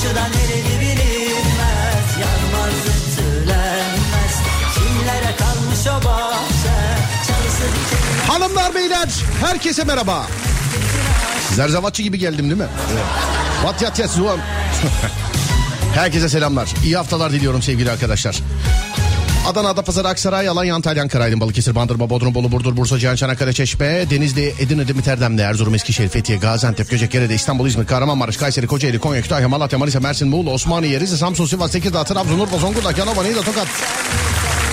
Kumaşı da bilinmez Yanmaz ütülenmez Kimlere kalmış o bahçe Çalısı dikeni Hanımlar beyler herkese merhaba. Zerzavatçı gibi geldim değil mi? Evet. What yat yat. Herkese selamlar. İyi haftalar diliyorum sevgili arkadaşlar. Adana, Adapazarı, Aksaray, Alanya, Antalya, Ankara, Aydın, Balıkesir, Bandırma, Bodrum, Bolu, Burdur, Bursa, Cihan, Çanakkale, Çeşme, Denizli, Edirne, Demit, Erdemli, Erzurum, Eskişehir, Fethiye, Gaziantep, Göcekere, İstanbul, İzmir, Kahramanmaraş, Kayseri, Kocaeli, Konya, Kütahya, Malatya, Manisa, Mersin, Muğla, Osmaniye, Rize, Samsun, Sivas, Tekirdağ, Trabzon, Urfa, Zonguldak, Yanova, Niğde, Tokat.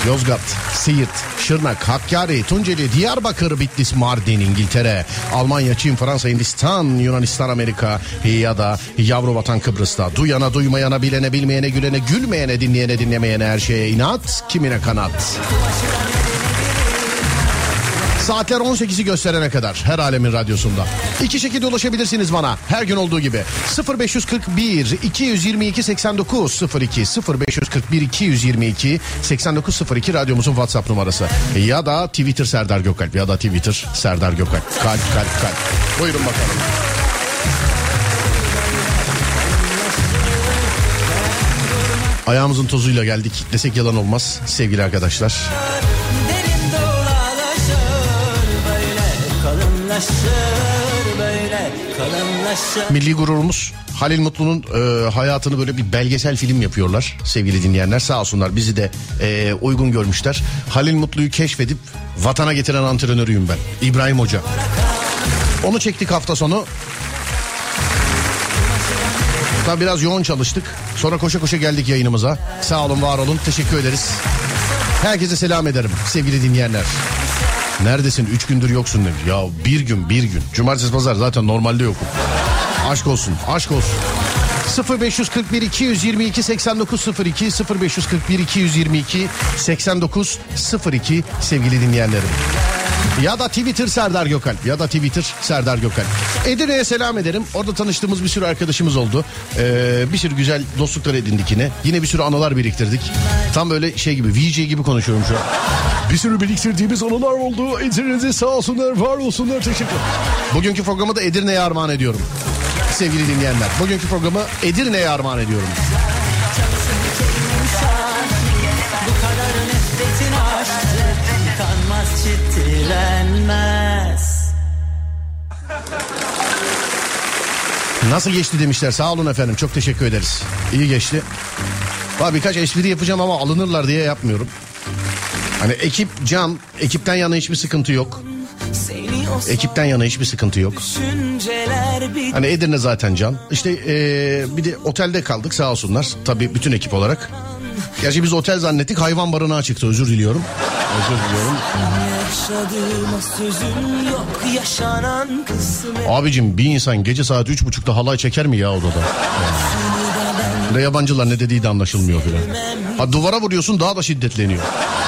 Yozgat, Siirt, Şırnak, Hakkari, Tunceli, Diyarbakır, Bitlis, Mardin, İngiltere, Almanya, Çin, Fransa, Hindistan, Yunanistan, Amerika ya da yavru vatan Kıbrıs'ta. Duyana, duymayana, bilene, bilmeyene, gülene, gülmeyene, dinleyene, dinlemeyene her şeye inat, kimine kanat. Saatler 18'i gösterene kadar her alemin radyosunda. İki şekilde ulaşabilirsiniz bana her gün olduğu gibi. 0541 222 89 02 0541 222 89 02 radyomuzun WhatsApp numarası. Ya da Twitter Serdar Gökalp ya da Twitter Serdar Gökalp. Kalp kalp kalp. Buyurun bakalım. Ayağımızın tozuyla geldik desek yalan olmaz sevgili arkadaşlar. Milli gururumuz Halil Mutlu'nun e, hayatını böyle bir belgesel film yapıyorlar sevgili dinleyenler sağ olsunlar bizi de e, uygun görmüşler. Halil Mutlu'yu keşfedip vatana getiren antrenörüyüm ben İbrahim Hoca. Onu çektik hafta sonu. Tabii biraz yoğun çalıştık. Sonra koşa koşa geldik yayınımıza. Sağ olun var olun teşekkür ederiz. Herkese selam ederim sevgili dinleyenler. Neredesin? Üç gündür yoksun demiş. Ya bir gün bir gün. Cumartesi pazar zaten normalde yokum. Aşk olsun aşk olsun. 0541 222 8902 0541 222 8902 sevgili dinleyenlerim. Ya da Twitter Serdar Gökalp ya da Twitter Serdar Gökalp. Edirne'ye selam ederim. Orada tanıştığımız bir sürü arkadaşımız oldu. Ee, bir sürü güzel dostluklar edindik yine. Yine bir sürü anılar biriktirdik. Tam böyle şey gibi VJ gibi konuşuyorum şu an. Bir sürü biriktirdiğimiz anılar oldu. Edirne'de sağ olsunlar var olsunlar teşekkür Bugünkü programı da Edirne'ye armağan ediyorum. Sevgili dinleyenler. Bugünkü programı Edirne'ye armağan ediyorum. Çitilenmez Nasıl geçti demişler. Sağ olun efendim. Çok teşekkür ederiz. İyi geçti. Var birkaç espri yapacağım ama alınırlar diye yapmıyorum. Hani ekip can, ekipten yana hiçbir sıkıntı yok. Ekipten yana hiçbir sıkıntı yok. Hani Edirne zaten can. İşte eee, bir de otelde kaldık sağ olsunlar. Tabii bütün ekip olarak. Gerçi biz otel zannettik hayvan barınağı çıktı özür diliyorum. Özür diliyorum. Abicim bir insan gece saat üç buçukta halay çeker mi ya odada? Ne yabancılar ne dediği de anlaşılmıyor filan. Ha duvara vuruyorsun daha da şiddetleniyor.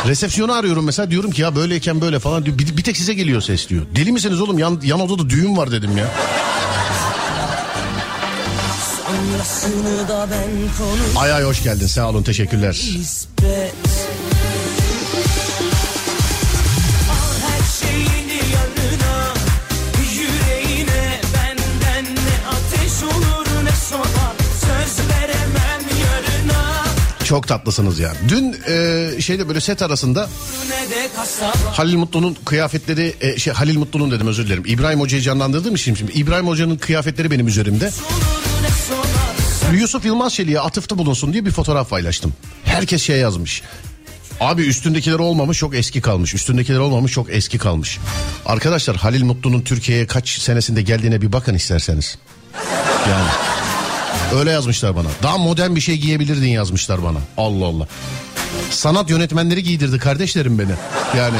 Resepsiyonu arıyorum mesela diyorum ki ya böyleyken böyle falan diyor. Bir, bir tek size geliyor ses diyor. Deli misiniz oğlum yan, yan odada düğün var dedim ya. Ay ay hoş geldin sağ olun teşekkürler. Çok tatlısınız ya. Dün e, şeyde böyle set arasında Halil Mutlu'nun kıyafetleri e, şey Halil Mutlu'nun dedim özür dilerim. İbrahim Hoca'yı canlandırdığım için şimdi İbrahim Hoca'nın kıyafetleri benim üzerimde. soba Yusuf Yılmaz Çelik'e atıfta bulunsun diye bir fotoğraf paylaştım. Herkes şey yazmış. Abi üstündekiler olmamış çok eski kalmış. Üstündekiler olmamış çok eski kalmış. Arkadaşlar Halil Mutlu'nun Türkiye'ye kaç senesinde geldiğine bir bakın isterseniz. Yani öyle yazmışlar bana. Daha modern bir şey giyebilirdin yazmışlar bana. Allah Allah. Sanat yönetmenleri giydirdi kardeşlerim beni. Yani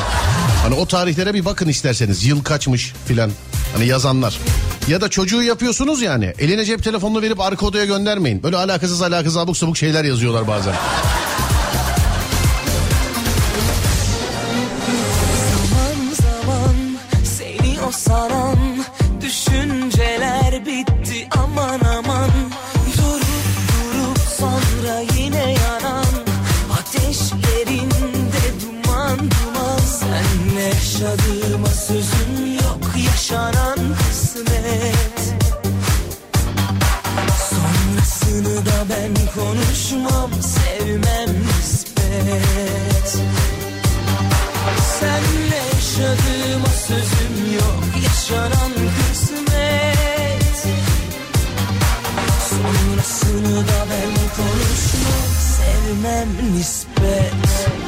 hani o tarihlere bir bakın isterseniz. Yıl kaçmış filan. Hani yazanlar. Ya da çocuğu yapıyorsunuz yani. Eline cep telefonunu verip arka odaya göndermeyin. Böyle alakasız alakasız abuk sabuk şeyler yazıyorlar bazen. saran düşünceler bitti aman aman durup durup sonra yine yanan ateşlerinde duman duman sen yaşadığıma sözüm yaşanan kısmet. Sonrasını da ben konuşmam sevmem nispet. Senle yaşadığıma sözüm yok yaşanan kısmet. Sonrasını da ben konuşmam sevmem nispet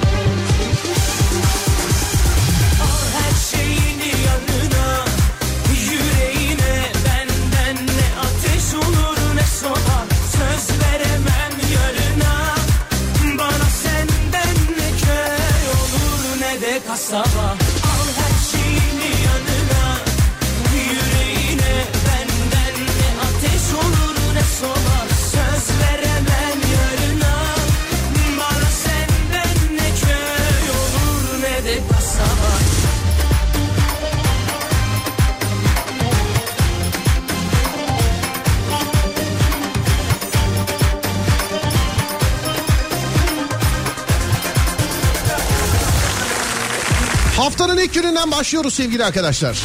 Gününden başlıyoruz sevgili arkadaşlar.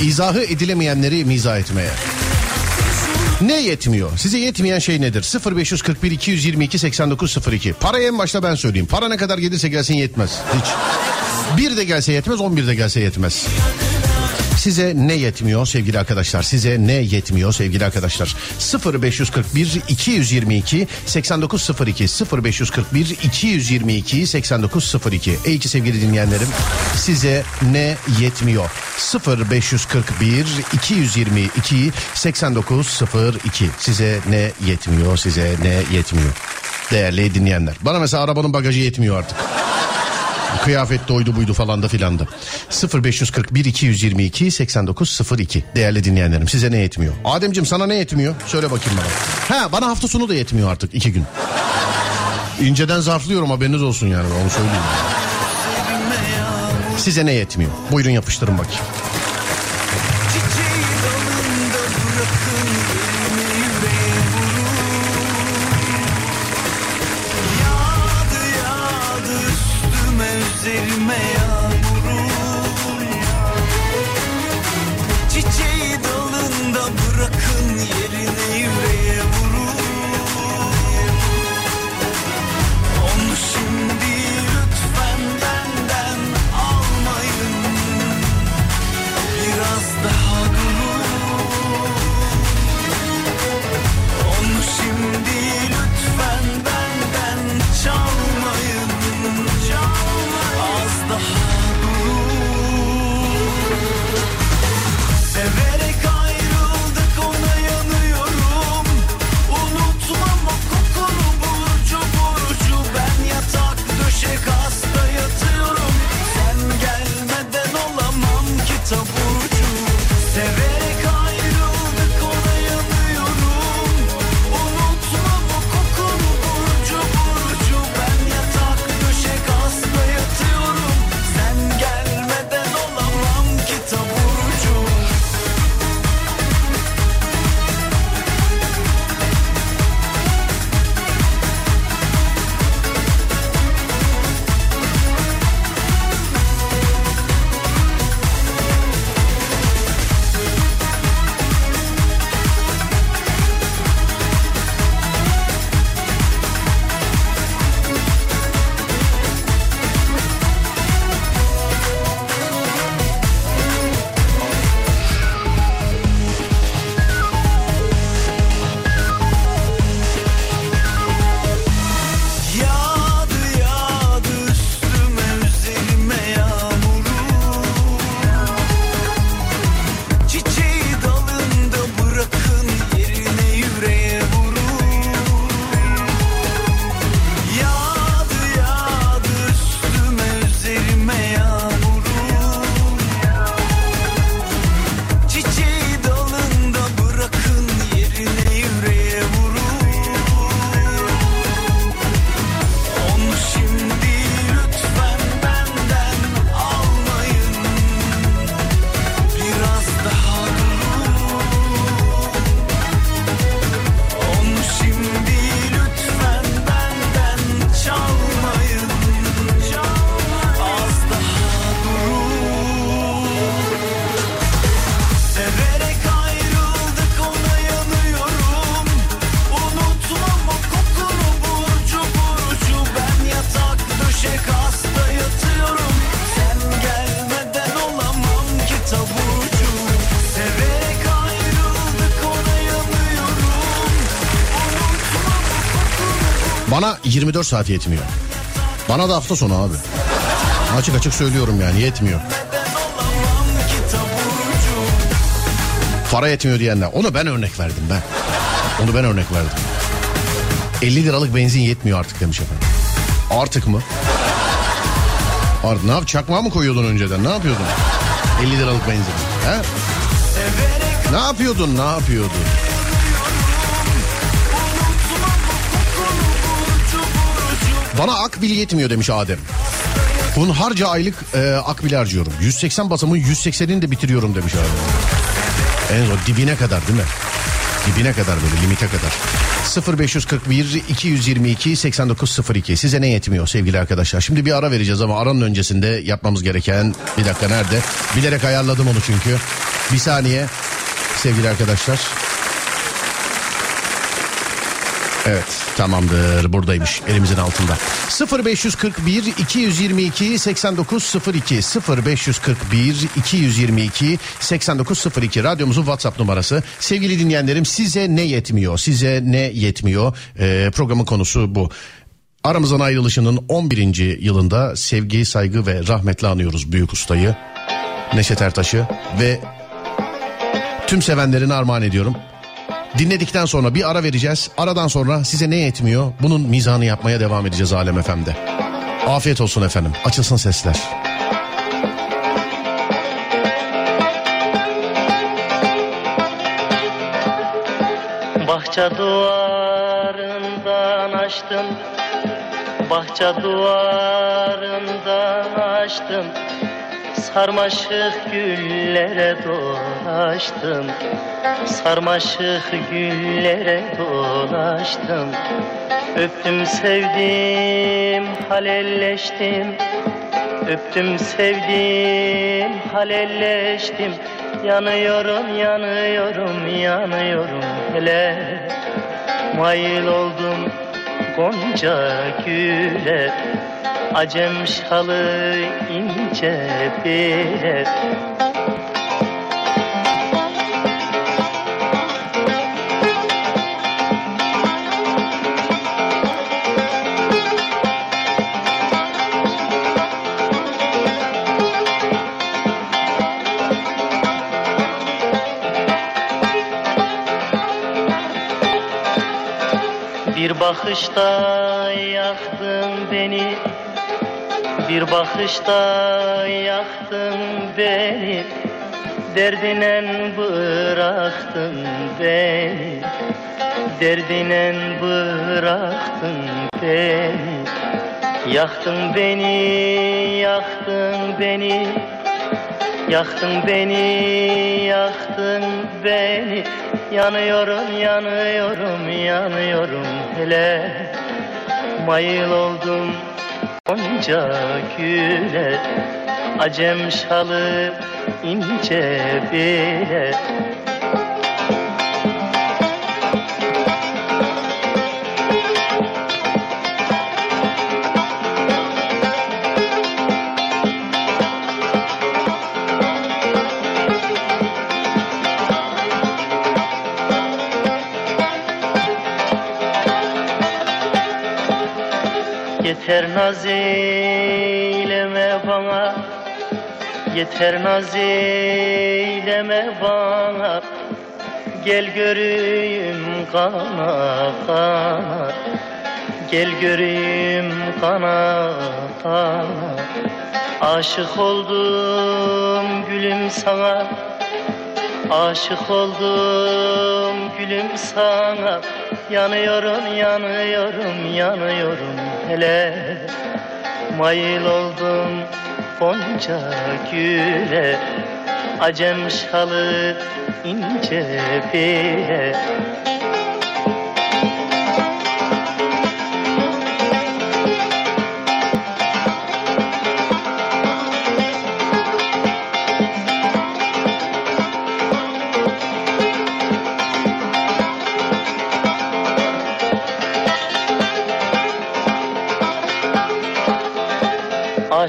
İzahı edilemeyenleri mizah etmeye. Ne yetmiyor? Size yetmeyen şey nedir? 0541 222 8902. Parayı en başta ben söyleyeyim. Para ne kadar gelirse gelsin yetmez. Hiç. Bir de gelse yetmez, on bir de gelse yetmez. Size ne yetmiyor sevgili arkadaşlar? Size ne yetmiyor sevgili arkadaşlar? 0541 222 8902 0541 222 8902 Ey ki sevgili dinleyenlerim size ne yetmiyor? 0541 222 8902 Size ne yetmiyor? Size ne yetmiyor? Değerli dinleyenler. Bana mesela arabanın bagajı yetmiyor artık. Kıyafet doydu buydu falan da filan da. 0541 222 8902 değerli dinleyenlerim size ne yetmiyor? Ademcim sana ne yetmiyor? Söyle bakayım bana. Ha bana hafta sonu da yetmiyor artık iki gün. İnceden zarflıyorum haberiniz olsun yani onu söyleyeyim. Size ne yetmiyor? Buyurun yapıştırın bakayım. 24 saat yetmiyor. Bana da hafta sonu abi. Açık açık söylüyorum yani yetmiyor. Para yetmiyor diyenler. Onu ben örnek verdim ben. Onu ben örnek verdim. 50 liralık benzin yetmiyor artık demiş efendim. Artık mı? Artık ne yap? Çakmağı mı koyuyordun önceden? Ne yapıyordun? 50 liralık benzin. He? Ne yapıyordun? Ne yapıyordun? Bana akbil yetmiyor demiş Adem. Hunharca aylık e, akbil harcıyorum. 180 basamın 180'ini de bitiriyorum demiş Adem. En zor dibine kadar değil mi? Dibine kadar böyle limite kadar. 0541 222 8902 size ne yetmiyor sevgili arkadaşlar. Şimdi bir ara vereceğiz ama aranın öncesinde yapmamız gereken bir dakika nerede? Bilerek ayarladım onu çünkü. Bir saniye sevgili arkadaşlar. Evet tamamdır buradaymış elimizin altında. 0541 222 8902 0541 222 8902 radyomuzun WhatsApp numarası. Sevgili dinleyenlerim size ne yetmiyor? Size ne yetmiyor? Ee, programın konusu bu. Aramızdan ayrılışının 11. yılında sevgi, saygı ve rahmetle anıyoruz büyük ustayı. Neşet Ertaş'ı ve tüm sevenlerine armağan ediyorum. Dinledikten sonra bir ara vereceğiz. Aradan sonra size ne yetmiyor? Bunun mizanı yapmaya devam edeceğiz Alem FM'de. Afiyet olsun efendim. Açılsın sesler. Bahçe duvarından açtım Bahçe duvarından açtım Sarmaşık güllere dolaştım. Sarmaşık güllere dolaştım. Öptüm sevdim halelleştim. Öptüm sevdim halelleştim. Yanıyorum yanıyorum yanıyorum hele. Mayıl oldum gonca güle Acem şalı ince bile Bir bakışta yaktın beni. Bir bakışta yaktın beni. Derdinen bıraktın beni. Derdinen bıraktın beni. Yaktın beni, yaktın beni. Yaktın beni, yaktın beni. Yanıyorum, yanıyorum, yanıyorum hele Mayıl oldum onca güle Acem şalı ince bile naz eyleme bana. Yeter naz eyleme bana. Gel göreyim kana kana. Gel göreyim kana kana. Aşık oldum gülüm sana. Aşık oldum gülüm sana. Yanıyorum yanıyorum yanıyorum hele. Mayıl oldum gonca güle. Acem şalı ince bile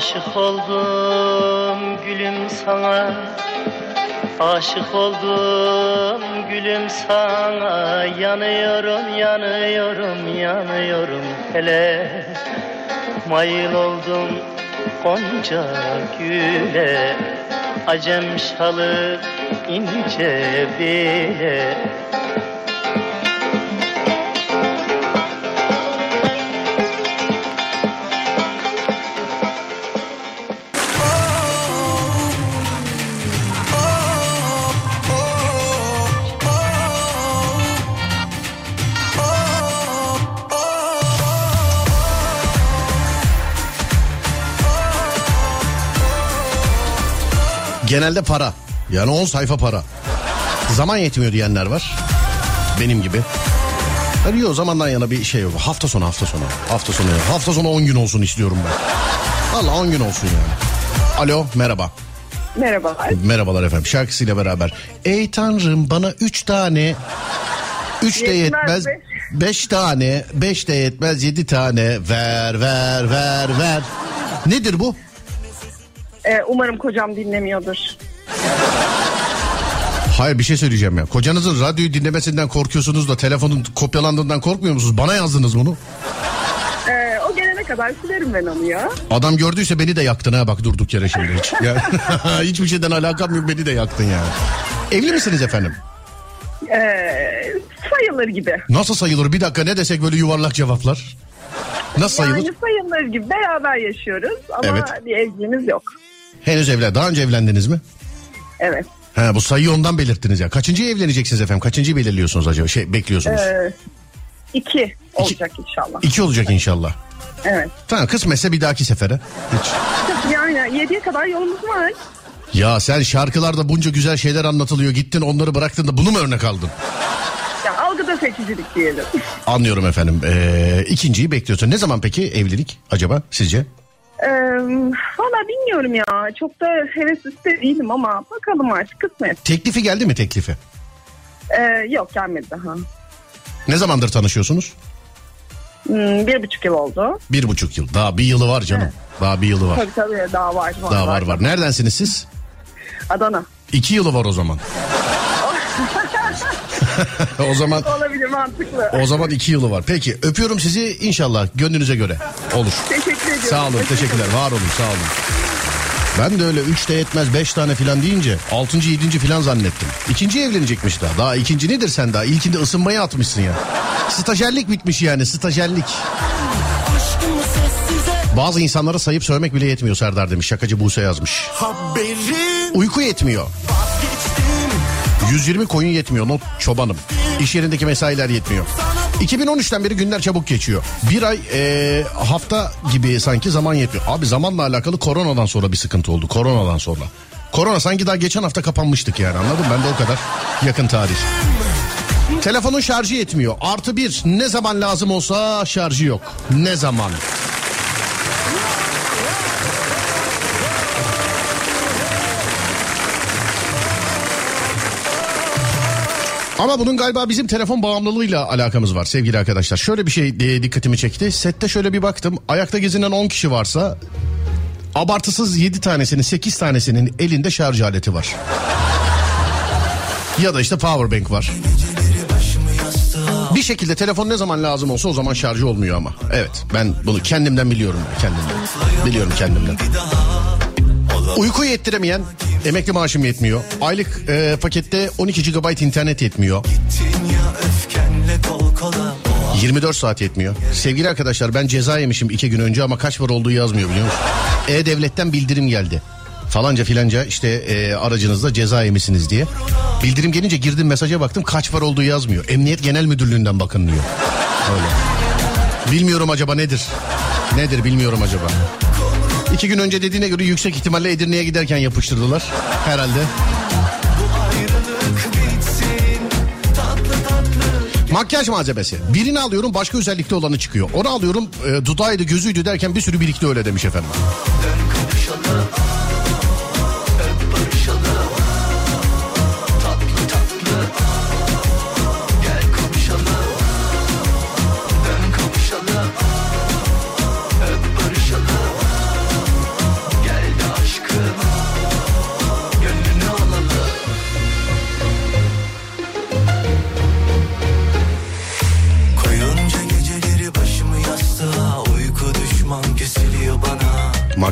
Aşık oldum gülüm sana. Aşık oldum gülüm sana. Yanıyorum yanıyorum yanıyorum. Hele Mayıl oldum Gonca güle. Acem şalı ince bile Genelde para. Yani 10 sayfa para. Zaman yetmiyor diyenler var. Benim gibi. Yani yok zamandan yana bir şey yok. Hafta sonu hafta sonu. Hafta sonu. Hafta sonu 10 gün olsun istiyorum ben. Valla 10 gün olsun yani. Alo merhaba. Merhabalar. Merhabalar efendim şarkısıyla beraber. Ey tanrım bana 3 tane 3 de Yetmez yetmez. be. 5 tane 5 de yetmez 7 tane ver ver ver ver. Nedir bu? Ee, umarım kocam dinlemiyordur. Hayır bir şey söyleyeceğim ya. Kocanızın radyoyu dinlemesinden korkuyorsunuz da telefonun kopyalandığından korkmuyor musunuz? Bana yazdınız bunu. Ee, o gelene kadar silerim ben onu ya. Adam gördüyse beni de yaktın ha bak durduk yere şimdi hiç. Hiçbir şeyden alakam yok beni de yaktın yani. Evli misiniz efendim? Ee, sayılır gibi. Nasıl sayılır? Bir dakika ne desek böyle yuvarlak cevaplar. Nasıl sayılır? Yani sayılır gibi beraber yaşıyoruz ama Evet. bir evliliğimiz yok. Henüz evlen. Daha önce evlendiniz mi? Evet. Ha bu sayıyı ondan belirttiniz ya. Kaçıncıyı evleneceksiniz efendim? Kaçıncıyı belirliyorsunuz acaba? Şey bekliyorsunuz. Ee, iki olacak inşallah. İki olacak inşallah. Evet. Tamam kısmetse bir dahaki sefere. Hiç. Yani yediye kadar yolumuz var. Ya sen şarkılarda bunca güzel şeyler anlatılıyor. Gittin onları bıraktın da bunu mu örnek aldın? Ya algıda seçicilik diyelim. Anlıyorum efendim. Ee, ikinciyi bekliyorsun. Ne zaman peki evlilik acaba sizce? Ee, Valla bilmiyorum ya. Çok da hevesli de değilim ama bakalım artık kısmet. Teklifi geldi mi teklifi? Ee, yok gelmedi daha. Ne zamandır tanışıyorsunuz? Hmm, bir buçuk yıl oldu. Bir buçuk yıl. Daha bir yılı var canım. Daha bir yılı var. Tabii tabii daha var. var Daha var var. Neredensiniz siz? Adana. İki yılı var o zaman. o zaman Olabilir mantıklı. o zaman iki yılı var. Peki öpüyorum sizi inşallah gönlünüze göre olur. Teşekkür ediyorum. Sağ olun teşekkürler var olun sağ olun. Ben de öyle üç de yetmez beş tane filan deyince altıncı yedinci filan zannettim. İkinci evlenecekmiş daha. Daha ikinci nedir sen daha? İlkinde ısınmaya atmışsın ya. Stajyerlik bitmiş yani stajyerlik. Bazı insanlara sayıp söylemek bile yetmiyor Serdar demiş. Şakacı Buse yazmış. Haberin Uyku yetmiyor. 120 koyun yetmiyor not çobanım. İş yerindeki mesailer yetmiyor. 2013'ten beri günler çabuk geçiyor. Bir ay e, hafta gibi sanki zaman yetmiyor. Abi zamanla alakalı koronadan sonra bir sıkıntı oldu. Koronadan sonra. Korona sanki daha geçen hafta kapanmıştık yani anladın? Ben de o kadar yakın tarih. Telefonun şarjı yetmiyor. Artı bir ne zaman lazım olsa şarjı yok. Ne zaman? Ama bunun galiba bizim telefon bağımlılığıyla alakamız var sevgili arkadaşlar. Şöyle bir şey e, dikkatimi çekti. Sette şöyle bir baktım. Ayakta gezinen 10 kişi varsa abartısız 7 tanesinin 8 tanesinin elinde şarj aleti var. Ya da işte power bank var. Bir şekilde telefon ne zaman lazım olsa o zaman şarjı olmuyor ama. Evet ben bunu kendimden biliyorum kendimden. Biliyorum kendimden. Uyku yettiremeyen emekli maaşım yetmiyor. Aylık e, pakette 12 GB internet yetmiyor. ya öfkenle kol kola 24 saat yetmiyor. Sevgili arkadaşlar ben ceza yemişim iki gün önce ama kaç para olduğu yazmıyor biliyor musun? E-Devlet'ten bildirim geldi. Falanca filanca işte e, aracınızda ceza yemişsiniz diye. Bildirim gelince girdim mesaja baktım kaç para olduğu yazmıyor. Emniyet Genel Müdürlüğü'nden bakın diyor. Öyle. Bilmiyorum acaba nedir? Nedir bilmiyorum acaba. İki gün önce dediğine göre yüksek ihtimalle Edirne'ye giderken yapıştırdılar. Herhalde. Makyaj malzemesi. Birini alıyorum başka özellikte olanı çıkıyor. Onu alıyorum e, dudağıydı gözüydü derken bir sürü birlikte öyle demiş efendim. dön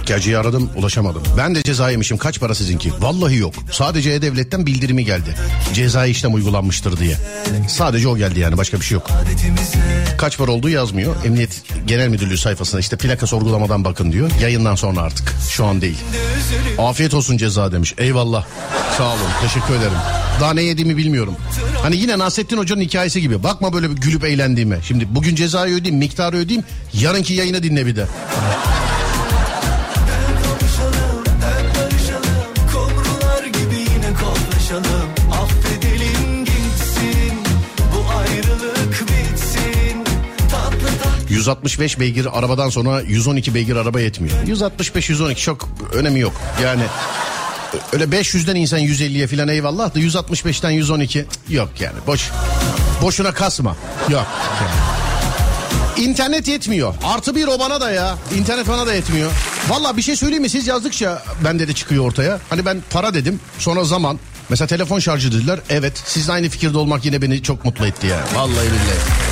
Makyajcıyı aradım ulaşamadım. Ben de ceza yemişim kaç para sizinki? Vallahi yok. Sadece E-Devlet'ten bildirimi geldi. Cezai işlem uygulanmıştır diye. Sadece o geldi yani başka bir şey yok. Kaç para olduğu yazmıyor. Emniyet Genel Müdürlüğü sayfasında işte plaka sorgulamadan bakın diyor. Yayından sonra artık. Şu an değil. Afiyet olsun ceza demiş. Eyvallah. Sağ olun. Teşekkür ederim. Daha ne yediğimi bilmiyorum. Hani yine Nasrettin Hoca'nın hikayesi gibi. Bakma böyle bir gülüp eğlendiğime. Şimdi bugün cezayı ödeyeyim, miktarı ödeyeyim. Yarınki yayını dinle bir de. 165 beygir arabadan sonra 112 beygir araba yetmiyor. 165 112 çok önemi yok. Yani öyle 500'den insan 150'ye falan eyvallah da 165'ten 112 cık, yok yani boş. Boşuna kasma. Yok. İnternet yetmiyor. Artı bir o bana da ya. İnternet bana da yetmiyor. Valla bir şey söyleyeyim mi? Siz yazdıkça bende de çıkıyor ortaya. Hani ben para dedim sonra zaman. Mesela telefon şarjı dediler. Evet sizle aynı fikirde olmak yine beni çok mutlu etti ya. Vallahi billahi.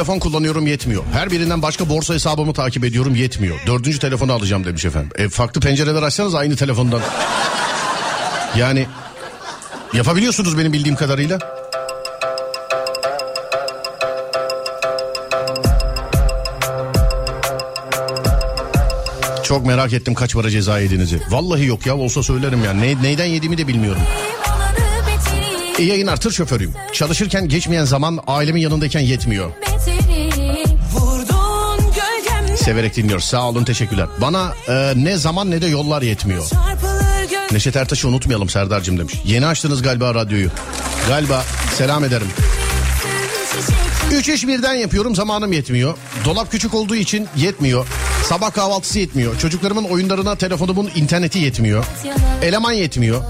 Telefon kullanıyorum yetmiyor. Her birinden başka borsa hesabımı takip ediyorum yetmiyor. Dördüncü telefonu alacağım demiş efendim. E, farklı pencereler açsanız aynı telefondan. Yani yapabiliyorsunuz benim bildiğim kadarıyla. Çok merak ettim kaç para ceza yediğinizi. Vallahi yok ya olsa söylerim ya. Ne, neyden yediğimi de bilmiyorum. İyi yayınlar tır şoförüyüm. Çalışırken geçmeyen zaman ailemin yanındayken yetmiyor. Severek dinliyoruz. Sağ olun teşekkürler. Bana e, ne zaman ne de yollar yetmiyor. Neşet Ertaş'ı unutmayalım Serdar'cığım demiş. Yeni açtınız galiba radyoyu. Galiba selam ederim. Üç iş birden yapıyorum zamanım yetmiyor. Dolap küçük olduğu için yetmiyor. Sabah kahvaltısı yetmiyor. Çocuklarımın oyunlarına telefonumun interneti yetmiyor. Eleman yetmiyor.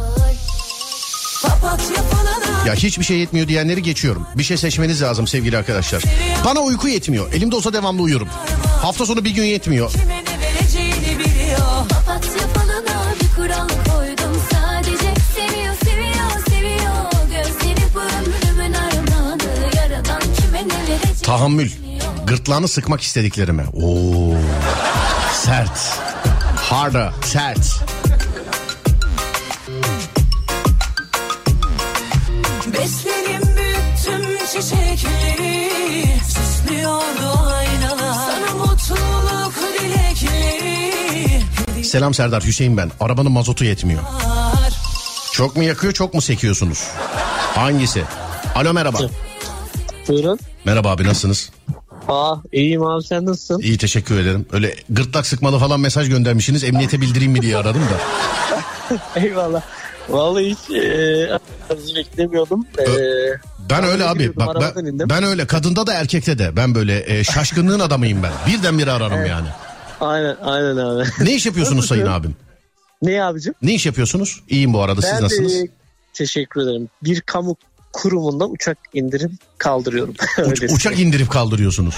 Ya hiçbir şey yetmiyor diyenleri geçiyorum. Bir şey seçmeniz lazım sevgili arkadaşlar. Bana uyku yetmiyor. Elimde olsa devamlı uyurum. Hafta sonu bir gün yetmiyor. Tahammül. Gırtlağını sıkmak istediklerime. Oo. Sert. Harder. Sert. Selam Serdar Hüseyin ben. Arabanın mazotu yetmiyor. Çok mu yakıyor çok mu sekiyorsunuz? Hangisi? Alo merhaba. Buyurun. Merhaba abi nasılsınız? Aa iyiyim abi sen nasılsın? İyi teşekkür ederim. Öyle gırtlak sıkmalı falan mesaj göndermişsiniz. Emniyete bildireyim mi diye aradım da. Eyvallah. Vallahi hiç e, beklemiyordum. E, Ben öyle abi. Bak ben, ben öyle kadında da erkekte de. Ben böyle e, şaşkınlığın adamıyım ben. Birdenbire ararım yani. Aynen aynen abi. Ne iş yapıyorsunuz sayın abim? ne abicim? Ne iş yapıyorsunuz? İyiyim bu arada. Siz ben nasılsınız? de teşekkür ederim. Bir kamu kurumundan uçak indirim kaldırıyorum. Uç- uçak indirip kaldırıyorsunuz.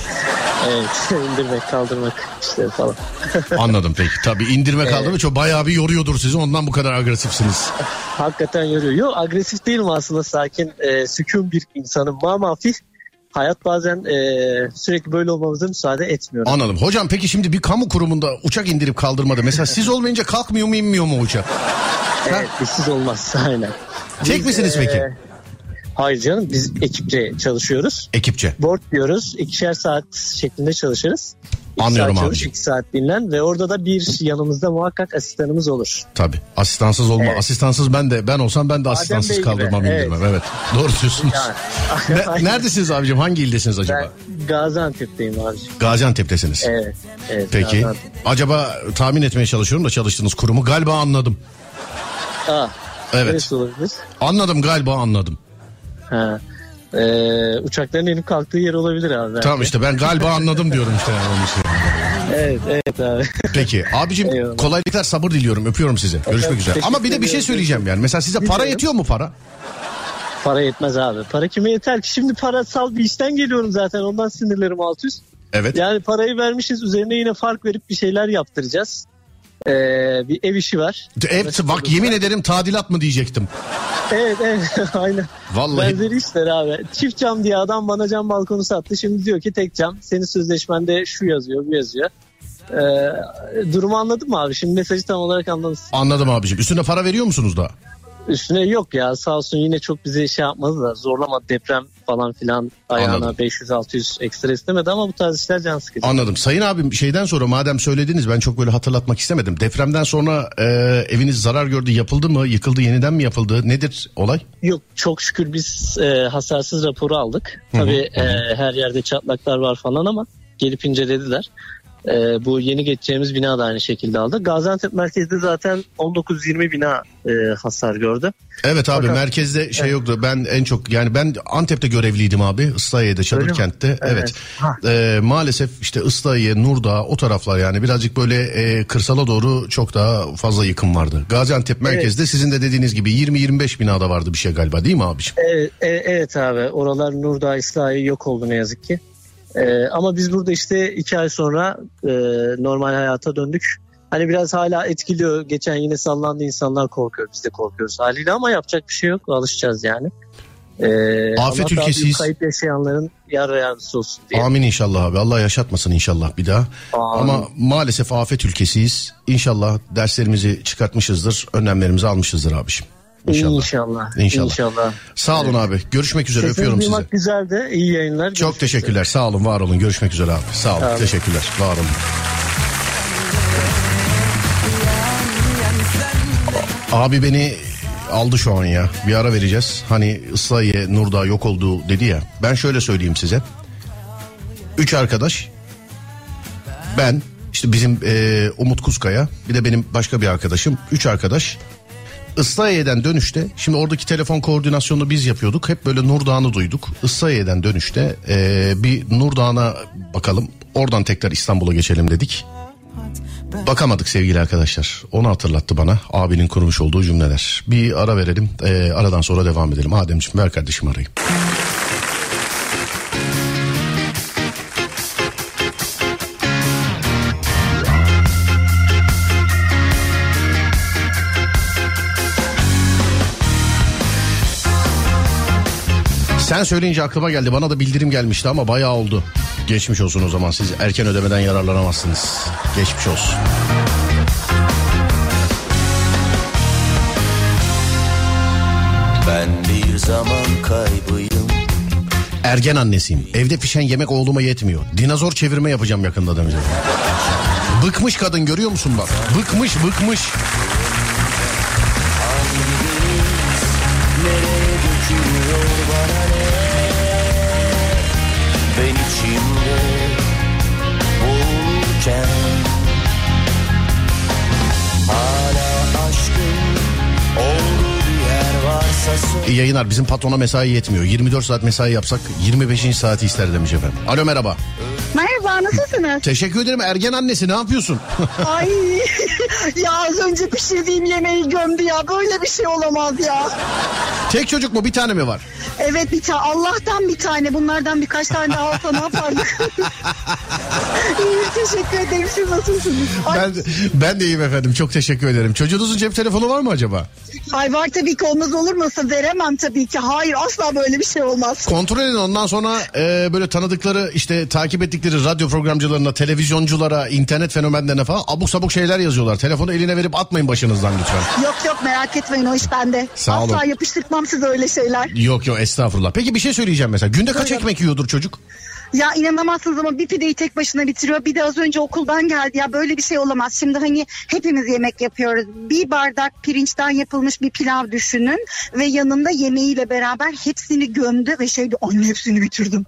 Evet indirmek kaldırmak işte falan. Anladım peki. Tabii indirme kaldırma çok bayağı bir yoruyordur sizi. Ondan bu kadar agresifsiniz. Hakikaten yoruyor. Yok agresif değilim aslında sakin e, sükun bir insanım. Ama hafif hayat bazen e, sürekli böyle olmamıza müsaade etmiyor. Anladım. Hocam peki şimdi bir kamu kurumunda uçak indirip kaldırmada mesela siz olmayınca kalkmıyor mu inmiyor mu uçak? Evet bizsiz olmaz aynen. Tek Biz, misiniz e, peki? Hayır canım biz ekipçe çalışıyoruz. Ekipçe. Board diyoruz. ikişer saat şeklinde çalışırız. İki Anlıyorum saat çalış, abicim. iki saat dinlen ve orada da bir yanımızda muhakkak asistanımız olur. Tabii. Asistansız olma. Asistansız ben de ben olsam ben de asistansız Bey gibi, kaldırmam evet. indirmem. Evet. Doğru diyorsunuz. Yani. Ne- neredesiniz abicim? Hangi ildesiniz acaba? Ben Gaziantep'teyim abi. Gaziantep'tesiniz. Evet. evet Peki. Gaziantep. Acaba tahmin etmeye çalışıyorum da çalıştığınız kurumu galiba anladım. Aa, Evet. neresi olabilir? Anladım galiba anladım. Ha. Ee, uçakların inip kalktığı yer olabilir abi. Tamam işte ben galiba anladım diyorum işte. yani onun için. Evet evet abi. Peki abicim Eyvallah. kolaylıklar sabır diliyorum öpüyorum sizi. Görüşmek üzere. Ama bir de bir şey söyleyeceğim yani. Mesela size para yetiyor mu para? Para yetmez abi. Para kime yeter ki? Şimdi parasal bir işten geliyorum zaten. Ondan sinirlerim alt üst. Evet. Yani parayı vermişiz üzerine yine fark verip bir şeyler yaptıracağız. Ee, bir ev işi var. Evet, bak yemin ederim tadilat mı diyecektim. Evet evet aynen. Vallahi. Benzeri işler abi. Çift cam diye adam bana cam balkonu sattı. Şimdi diyor ki tek cam. Senin sözleşmende şu yazıyor bu yazıyor. Ee, durumu anladın mı abi? Şimdi mesajı tam olarak anlamışsın. Anladım abicim. Üstüne para veriyor musunuz da? Üstüne yok ya sağ olsun yine çok bize şey yapmadı da zorlamadı deprem falan filan ayağına Anladım. 500-600 ekstra istemedi ama bu tarz işler can sıkıcı. Anladım. Sayın abim şeyden sonra madem söylediniz ben çok böyle hatırlatmak istemedim. Depremden sonra e, eviniz zarar gördü yapıldı mı yıkıldı yeniden mi yapıldı nedir olay? Yok çok şükür biz e, hasarsız raporu aldık. Tabii e, her yerde çatlaklar var falan ama gelip incelediler. E, bu yeni geçeceğimiz bina da aynı şekilde aldı. Gaziantep merkezde zaten 19-20 bina e, hasar gördü. Evet abi Fakat- merkezde şey yoktu. Ben en çok yani ben Antep'te görevliydim abi. Islahiye'de Çadırkent'te. Evet. Evet. Ha. Ee, maalesef işte Islahiye, Nurdağ o taraflar yani birazcık böyle e, kırsala doğru çok daha fazla yıkım vardı. Gaziantep merkezde sizin de dediğiniz gibi 20-25 binada vardı bir şey galiba değil mi abiciğim? Evet, e, evet abi oralar Nurdağ İslahi yok oldu ne yazık ki. E, ama biz burada işte iki ay sonra e, normal hayata döndük. Hani biraz hala etkiliyor. Geçen yine sallandı insanlar korkuyor. Biz de korkuyoruz haliyle ama yapacak bir şey yok. Alışacağız yani. E, Afet Allah ülkesiyiz. Kayıp yaşayanların yar yardımcısı olsun diye. Amin inşallah abi. Allah yaşatmasın inşallah bir daha. Amin. Ama maalesef afet ülkesiyiz. İnşallah derslerimizi çıkartmışızdır. Önlemlerimizi almışızdır abiciğim. İnşallah. İnşallah. İnşallah. İnşallah. Sağ olun abi. Görüşmek üzere Sesinizi öpüyorum sizi. duymak güzeldi. İyi yayınlar. Çok Görüşmek teşekkürler. Sağ olun, var olun. Görüşmek üzere abi. Sağ olun. Olun. Teşekkürler. Var olun. Abi beni aldı şu an ya. Bir ara vereceğiz. Hani Islahiye, Nurdağ yok oldu dedi ya. Ben şöyle söyleyeyim size. Üç arkadaş. Ben, işte bizim e, Umut Kuskaya, bir de benim başka bir arkadaşım. Üç arkadaş. Islahiye'den dönüşte şimdi oradaki telefon koordinasyonunu biz yapıyorduk. Hep böyle Nurdağ'ını duyduk. Islahiye'den dönüşte e, bir Nurdağ'ına bakalım. Oradan tekrar İstanbul'a geçelim dedik. Bakamadık sevgili arkadaşlar. Onu hatırlattı bana abinin kurmuş olduğu cümleler. Bir ara verelim. e, aradan sonra devam edelim. Ademciğim ver kardeşim arayı. Sen söyleyince aklıma geldi. Bana da bildirim gelmişti ama bayağı oldu. Geçmiş olsun o zaman. Siz erken ödemeden yararlanamazsınız. Geçmiş olsun. Ben bir zaman kaybıyım Ergen annesiyim. Evde pişen yemek oğluma yetmiyor. Dinozor çevirme yapacağım yakında demiş. Bıkmış kadın görüyor musun bak? Bıkmış bıkmış. İçimde boğulurken Hala aşkın olduğu İyi yayınlar bizim patrona mesai yetmiyor. 24 saat mesai yapsak 25. saati ister demiş efendim. Alo merhaba. Merhaba nasılsınız? Teşekkür ederim ergen annesi ne yapıyorsun? Ay ya az önce pişirdiğim yemeği gömdü ya böyle bir şey olamaz ya. Tek çocuk mu bir tane mi var? Evet bir tane Allah'tan bir tane bunlardan birkaç tane daha olsa ne yapardık? Teşekkür ederim siz nasılsınız? Ay, Ben, ben de iyiyim efendim çok teşekkür ederim. Çocuğunuzun cep telefonu var mı acaba? ay var tabii ki olmaz olur mu? Veremem tabii ki. Hayır asla böyle bir şey olmaz. Kontrol edin ondan sonra e, böyle tanıdıkları işte takip ettikleri radyo programcılarına, televizyonculara, internet fenomenlerine falan abuk sabuk şeyler yazıyorlar. Telefonu eline verip atmayın başınızdan lütfen. Yok yok merak etmeyin o iş bende. Sağ asla olun. yapıştırmam size öyle şeyler. Yok yok estağfurullah. Peki bir şey söyleyeceğim mesela. Günde kaç Buyurun. ekmek yiyordur çocuk? Ya inanamazsınız ama bir pideyi tek başına bitiriyor. Bir de az önce okuldan geldi. Ya böyle bir şey olamaz. Şimdi hani hepimiz yemek yapıyoruz. Bir bardak pirinçten yapılmış bir pilav düşünün. Ve yanında yemeğiyle beraber hepsini gömdü ve şeydi anne hepsini bitirdim.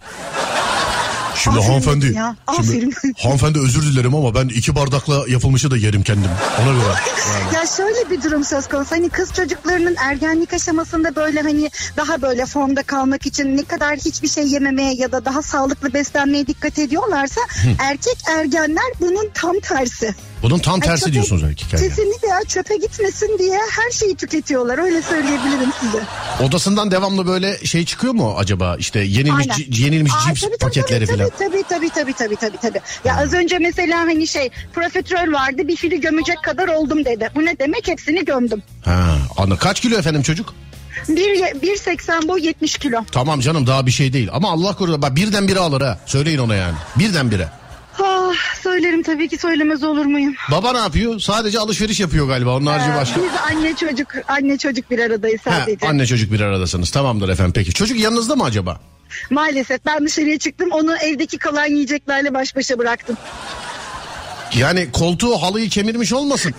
Şimdi Aferin hanımefendi, ya, şimdi hanımefendi özür dilerim ama ben iki bardakla yapılmışı da yerim kendim. Ona göre. Yani. Ya şöyle bir durum söz konusu. Hani kız çocuklarının ergenlik aşamasında böyle hani daha böyle formda kalmak için ne kadar hiçbir şey yememeye ya da daha sağlıklı beslenmeye dikkat ediyorlarsa erkek ergenler bunun tam tersi. Bunun tam tersi çöpe- diyorsunuz ergen. Kesinlikle ya çöpe gitmesin diye her şeyi tüketiyorlar öyle söyleyebilirim size. Odasından devamlı böyle şey çıkıyor mu acaba? İşte yenilmiş ci- yenilmiş Aa, cips tabii, paketleri tabii, falan. Tabii tabii tabii tabii tabii tabii. Ya az önce mesela hani şey profiterol vardı bir fili gömecek kadar oldum dedi. Bu ne demek? Hepsini gömdüm. Ha, anladım. Kaç kilo efendim çocuk? Bir 1.80 boy 70 kilo. Tamam canım daha bir şey değil. Ama Allah korusun bak birden bire alır ha. Söyleyin ona yani. Birden bire. Söylerim tabii ki söylemez olur muyum? Baba ne yapıyor? Sadece alışveriş yapıyor galiba. Onun harici Ee, başka. Biz anne çocuk anne çocuk bir aradayız Ha, sadece. anne çocuk bir aradasınız. Tamamdır efendim peki. Çocuk yanınızda mı acaba? Maalesef ben dışarıya çıktım onu evdeki kalan yiyeceklerle baş başa bıraktım. Yani koltuğu halıyı kemirmiş olmasın?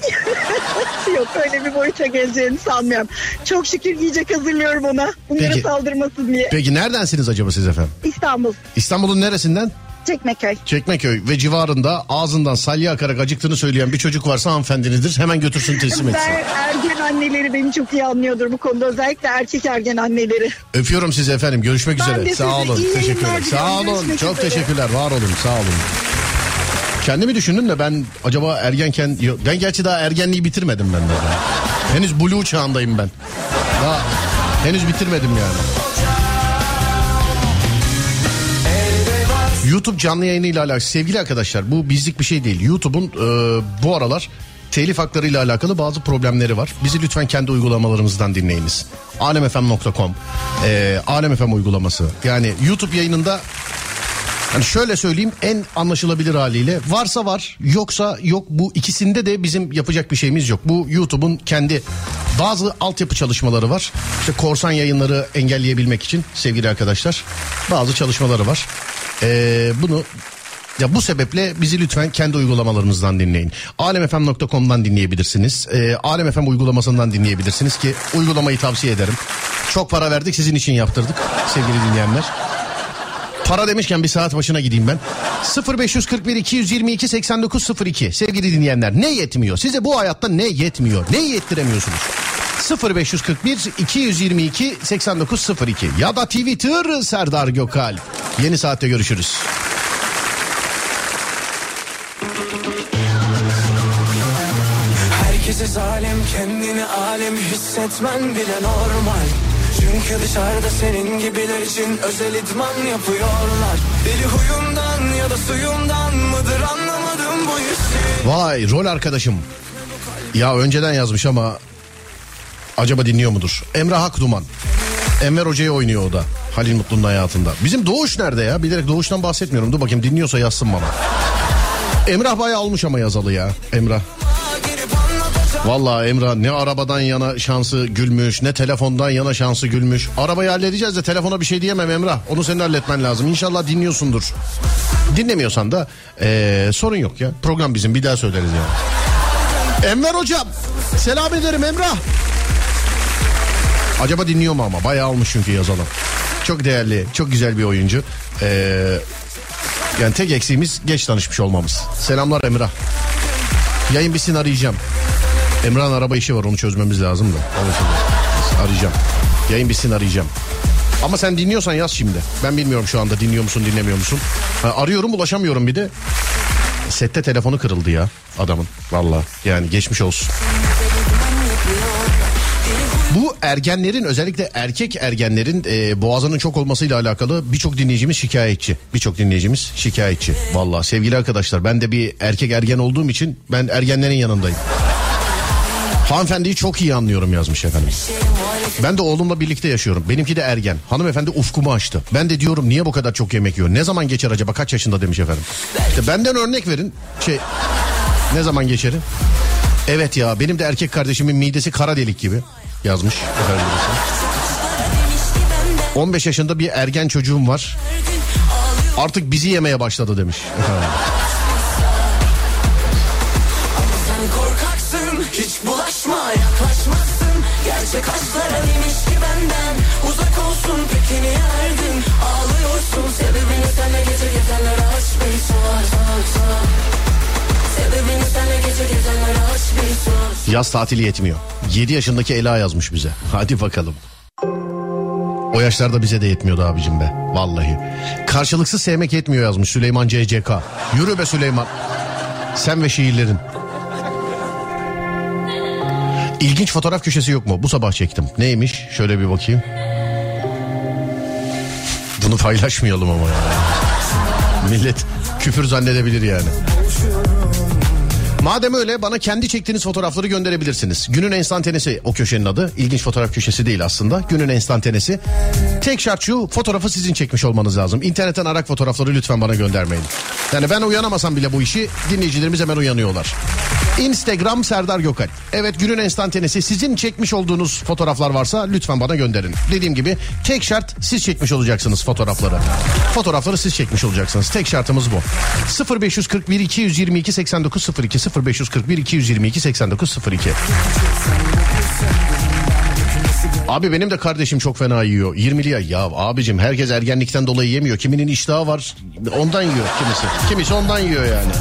Yok öyle bir boyuta geleceğini sanmıyorum. Çok şükür yiyecek hazırlıyorum ona. Bunlara Peki. saldırmasın diye. Peki neredensiniz acaba siz efendim? İstanbul, İstanbul'un neresinden? Çekmeköy. Çekmeköy ve civarında ağzından salya akarak acıktığını söyleyen bir çocuk varsa hanımefendinidir. Hemen götürsün teslim etsin. Ben ergen anneleri beni çok iyi anlıyordur bu konuda. Özellikle erkek ergen anneleri. Öpüyorum sizi efendim. Görüşmek Ben üzere. Sağ olun. Teşekkürler. Sağ olun. Görüşmek Çok üzere. teşekkürler. Var olun. Sağ olun. Kendimi düşündüm de ben acaba ergenken ben gerçi daha ergenliği bitirmedim ben de. Henüz blue çağındayım ben. Daha henüz bitirmedim yani. YouTube canlı yayını ile alakalı sevgili arkadaşlar bu bizlik bir şey değil. YouTube'un e, bu aralar telif hakları ile alakalı bazı problemleri var. Bizi lütfen kendi uygulamalarımızdan dinleyiniz. alemfm.com e, alemfm uygulaması yani YouTube yayınında Hani şöyle söyleyeyim en anlaşılabilir haliyle varsa var yoksa yok bu ikisinde de bizim yapacak bir şeyimiz yok. Bu YouTube'un kendi bazı altyapı çalışmaları var. İşte korsan yayınları engelleyebilmek için sevgili arkadaşlar bazı çalışmaları var. Ee, bunu ya bu sebeple bizi lütfen kendi uygulamalarımızdan dinleyin. alemfm.com'dan dinleyebilirsiniz. Ee, Alem FM uygulamasından dinleyebilirsiniz ki uygulamayı tavsiye ederim. Çok para verdik sizin için yaptırdık sevgili dinleyenler. Para demişken bir saat başına gideyim ben. 0541 222 8902 sevgili dinleyenler ne yetmiyor? Size bu hayatta ne yetmiyor? Ne yettiremiyorsunuz? 0541 222 8902 ya da Twitter Serdar Gökal. Yeni saatte görüşürüz. Herkese zalim kendini alem hissetmen bile normal Çünkü dışarıda senin gibiler için özel idman yapıyorlar Deli huyundan ya da suyundan mıdır anlamadım bu hissi Vay rol arkadaşım. Ya önceden yazmış ama acaba dinliyor mudur? Emrah Akduman. Enver Hoca'yı oynuyor o da. Halil Mutlu'nun hayatında. Bizim Doğuş nerede ya? Bilerek Doğuş'tan bahsetmiyorum. Dur bakayım dinliyorsa yazsın bana. Emrah bayağı almış ama yazalı ya. Emrah. Vallahi Emrah ne arabadan yana şansı gülmüş ne telefondan yana şansı gülmüş. Arabayı halledeceğiz de telefona bir şey diyemem Emrah. Onu senin halletmen lazım. İnşallah dinliyorsundur. Dinlemiyorsan da eee, sorun yok ya. Program bizim bir daha söyleriz ya. Enver hocam selam ederim Emrah. Acaba dinliyor mu ama? Bayağı almış çünkü yazalım. Çok değerli, çok güzel bir oyuncu. Eee, yani tek eksiğimiz geç tanışmış olmamız. Selamlar Emrah. Yayın bitsin arayacağım. Emrah'ın araba işi var onu çözmemiz lazım da. Arayacağım. Yayın bitsin arayacağım. Ama sen dinliyorsan yaz şimdi. Ben bilmiyorum şu anda dinliyor musun dinlemiyor musun. Ha, arıyorum ulaşamıyorum bir de. Sette telefonu kırıldı ya adamın. Valla yani geçmiş olsun. Bu ergenlerin özellikle erkek ergenlerin e, boğazının çok olmasıyla alakalı birçok dinleyicimiz şikayetçi. Birçok dinleyicimiz şikayetçi. Valla sevgili arkadaşlar ben de bir erkek ergen olduğum için ben ergenlerin yanındayım. Hanımefendiyi çok iyi anlıyorum yazmış efendim. Ben de oğlumla birlikte yaşıyorum. Benimki de ergen. Hanımefendi ufkumu açtı. Ben de diyorum niye bu kadar çok yemek yiyor? Ne zaman geçer acaba? Kaç yaşında demiş efendim. İşte benden örnek verin. Şey ne zaman geçerim? Evet ya benim de erkek kardeşimin midesi kara delik gibi yazmış. Efendim birisi. 15 yaşında bir ergen çocuğum var. Artık bizi yemeye başladı demiş. Efendim. Gerçek aşklara demiş ki benden Uzak olsun peki niye erdin Ağlıyorsun sebebini senle gece gezenlere aç bir sor sor senle gece gezenlere aç bir sor Yaz tatili yetmiyor. 7 yaşındaki Ela yazmış bize. Hadi bakalım. O yaşlarda bize de yetmiyordu abicim be. Vallahi. Karşılıksız sevmek yetmiyor yazmış Süleyman CCK. Yürü be Süleyman. Sen ve şiirlerin. İlginç fotoğraf köşesi yok mu? Bu sabah çektim. Neymiş? Şöyle bir bakayım. Bunu paylaşmayalım ama ya. Millet küfür zannedebilir yani. Madem öyle bana kendi çektiğiniz fotoğrafları gönderebilirsiniz. Günün enstantanesi o köşenin adı. İlginç fotoğraf köşesi değil aslında. Günün enstantanesi. Tek şart şu fotoğrafı sizin çekmiş olmanız lazım. İnternetten arak fotoğrafları lütfen bana göndermeyin. Yani ben uyanamasam bile bu işi dinleyicilerimiz hemen uyanıyorlar. Instagram Serdar Gökalp. Evet günün enstantanesi sizin çekmiş olduğunuz fotoğraflar varsa lütfen bana gönderin. Dediğim gibi tek şart siz çekmiş olacaksınız fotoğrafları. Fotoğrafları siz çekmiş olacaksınız. Tek şartımız bu. 0541 222 8902 0541 222 8902 Abi benim de kardeşim çok fena yiyor. 20'li ya. Ya abicim herkes ergenlikten dolayı yemiyor. Kiminin iştahı var ondan yiyor kimisi. Kimisi ondan yiyor yani.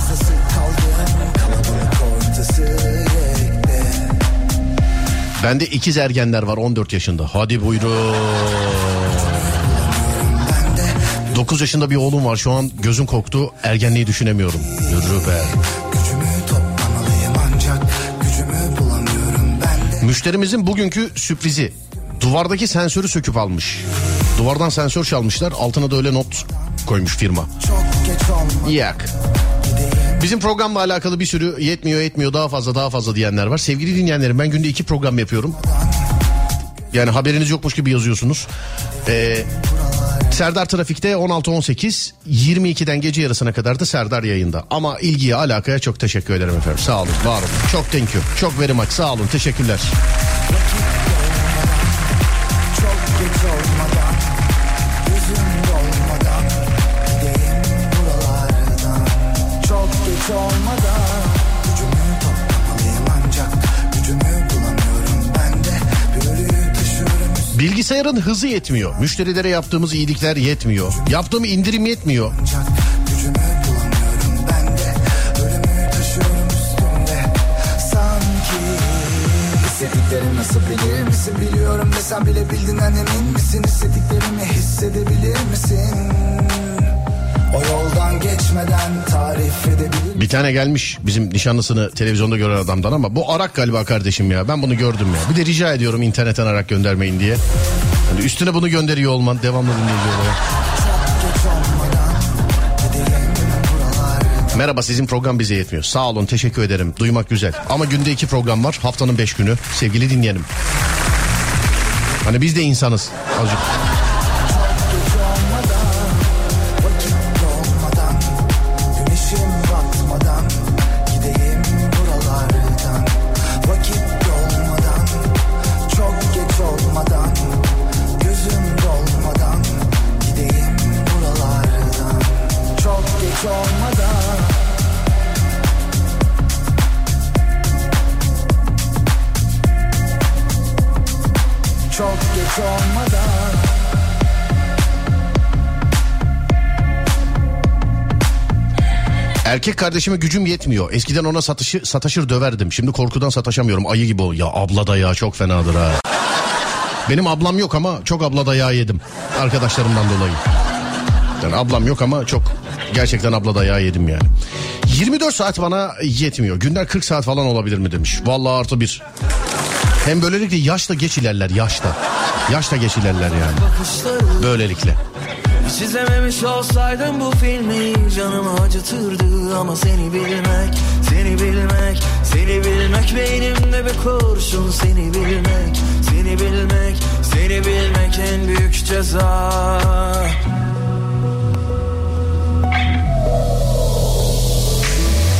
Bende ikiz ergenler var 14 yaşında. Hadi buyurun. 9 yaşında bir oğlum var şu an gözüm koktu ergenliği düşünemiyorum. Yürü be. Müşterimizin bugünkü sürprizi duvardaki sensörü söküp almış. Duvardan sensör çalmışlar altına da öyle not koymuş firma. Yak. Bizim programla alakalı bir sürü yetmiyor yetmiyor daha fazla daha fazla diyenler var. Sevgili dinleyenlerim ben günde iki program yapıyorum. Yani haberiniz yokmuş gibi yazıyorsunuz. Ee, Serdar Trafik'te 16-18 22'den gece yarısına kadar da Serdar yayında. Ama ilgiye alakaya çok teşekkür ederim efendim. Sağ olun var olun. Çok thank you. Çok very much sağ olun teşekkürler. Bilgisayarın hızı yetmiyor. Müşterilere yaptığımız iyilikler yetmiyor. Yaptığım indirim yetmiyor. Hissettiklerim nasıl bilir misin biliyorum desem bile bildiğinden emin misin Hissettiklerimi hissedebilir misin O yoldan geçmeden tarif edebilir Bir tane gelmiş bizim nişanlısını televizyonda gören adamdan ama bu Arak galiba kardeşim ya. Ben bunu gördüm ya. Bir de rica ediyorum internetten Arak göndermeyin diye. Yani üstüne bunu gönderiyor olman devamlı dinleyici. Merhaba sizin program bize yetmiyor. Sağ olun teşekkür ederim. Duymak güzel. Ama günde iki program var. Haftanın beş günü. Sevgili dinleyenim. Hani biz de insanız. Azıcık. Erkek kardeşime gücüm yetmiyor. Eskiden ona satışı, sataşır döverdim. Şimdi korkudan sataşamıyorum. Ayı gibi o. Ya abla da ya çok fenadır ha. Benim ablam yok ama çok abla dayağı yedim. Arkadaşlarımdan dolayı. Yani ablam yok ama çok gerçekten abla dayağı yedim yani. 24 saat bana yetmiyor. Günler 40 saat falan olabilir mi demiş. Vallahi artı bir. Hem böylelikle yaşta geç ilerler yaşta. Yaşta geç ilerler yani. Böylelikle. Hiç izlememiş olsaydım bu filmi Canımı acıtırdı ama seni bilmek Seni bilmek, seni bilmek Beynimde bir kurşun Seni bilmek, seni bilmek Seni bilmek en büyük ceza.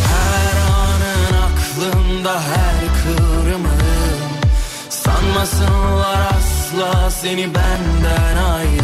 Her anın aklımda her kıvrımın Sanmasınlar asla seni benden ayrı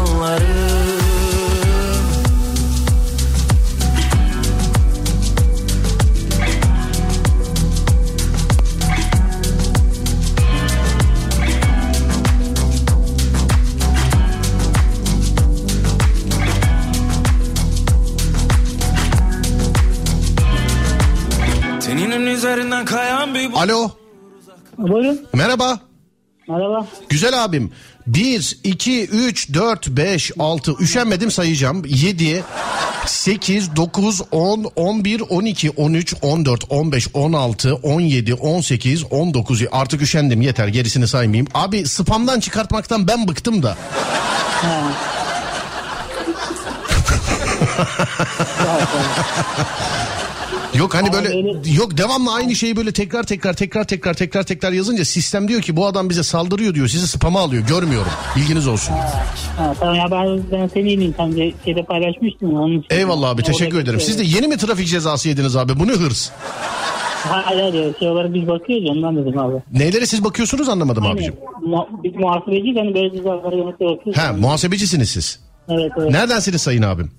Alo. Buyurun. Merhaba. Merhaba. Güzel abim. 1, 2, 3, 4, 5, 6. Üşenmedim sayacağım. 7, 8, 9, 10, 11, 12, 13, 14, 15, 16, 17, 18, 19. Artık üşendim yeter gerisini saymayayım. Abi spamdan çıkartmaktan ben bıktım da. Yok hani böyle yok devamlı aynı şeyi böyle tekrar tekrar tekrar tekrar tekrar tekrar yazınca sistem diyor ki bu adam bize saldırıyor diyor. Sizi spama alıyor. Görmüyorum. Bilginiz olsun. Ha, tamam ya ben, ben seni iyiyim. Sen de şeyde paylaşmıştın. Onun için. Eyvallah abi teşekkür ederim. şey- Siz de yeni mi trafik cezası yediniz abi? Bu ne hırs? Hayır hayır şey olarak biz bakıyoruz ondan dedim abi. Neylere siz bakıyorsunuz anlamadım Hani, abicim. mu- biz muhasebeciyiz hani böyle cezalara yönelik bakıyoruz. Ha muhasebecisiniz siz. Evet evet. Neredensiniz sayın abim?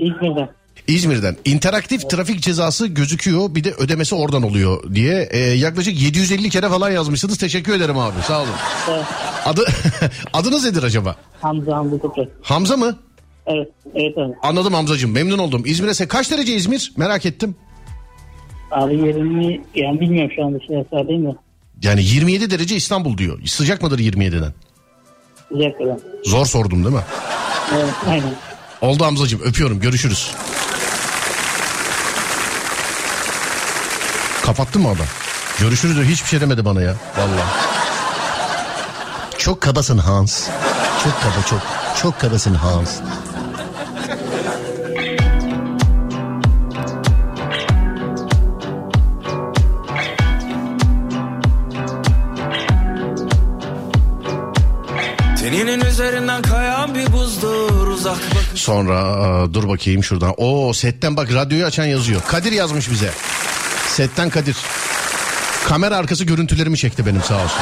İzmir'den. İzmir'den. İnteraktif trafik cezası gözüküyor bir de ödemesi oradan oluyor diye e, yaklaşık 750 kere falan yazmışsınız. Teşekkür ederim abi sağ olun. Evet. Adı adınız nedir acaba? Hamza Hamza Toprak. Hamza mı? Evet evet abi. Anladım Hamzacığım memnun oldum. İzmir'e se- kaç derece İzmir? Merak ettim. Abi yerini yani bilmiyorum şu anda şey değil mi? Yani 27 derece İstanbul diyor. Sıcak mıdır 27'den? Sıcak kadar. Zor sordum değil mi? Evet aynen. Oldu Hamzacığım öpüyorum görüşürüz. Kapattın mı adam? Görüşürüz diyor hiçbir şey demedi bana ya. Vallahi. Çok kabasın Hans. Çok kaba çok. Çok kabasın Hans. Teninin üzerinden kayan bir buzdur uzak bakış Sonra aa, dur bakayım şuradan. Oo setten bak radyoyu açan yazıyor. Kadir yazmış bize. Setten Kadir. Kamera arkası görüntülerimi çekti benim sağ olsun.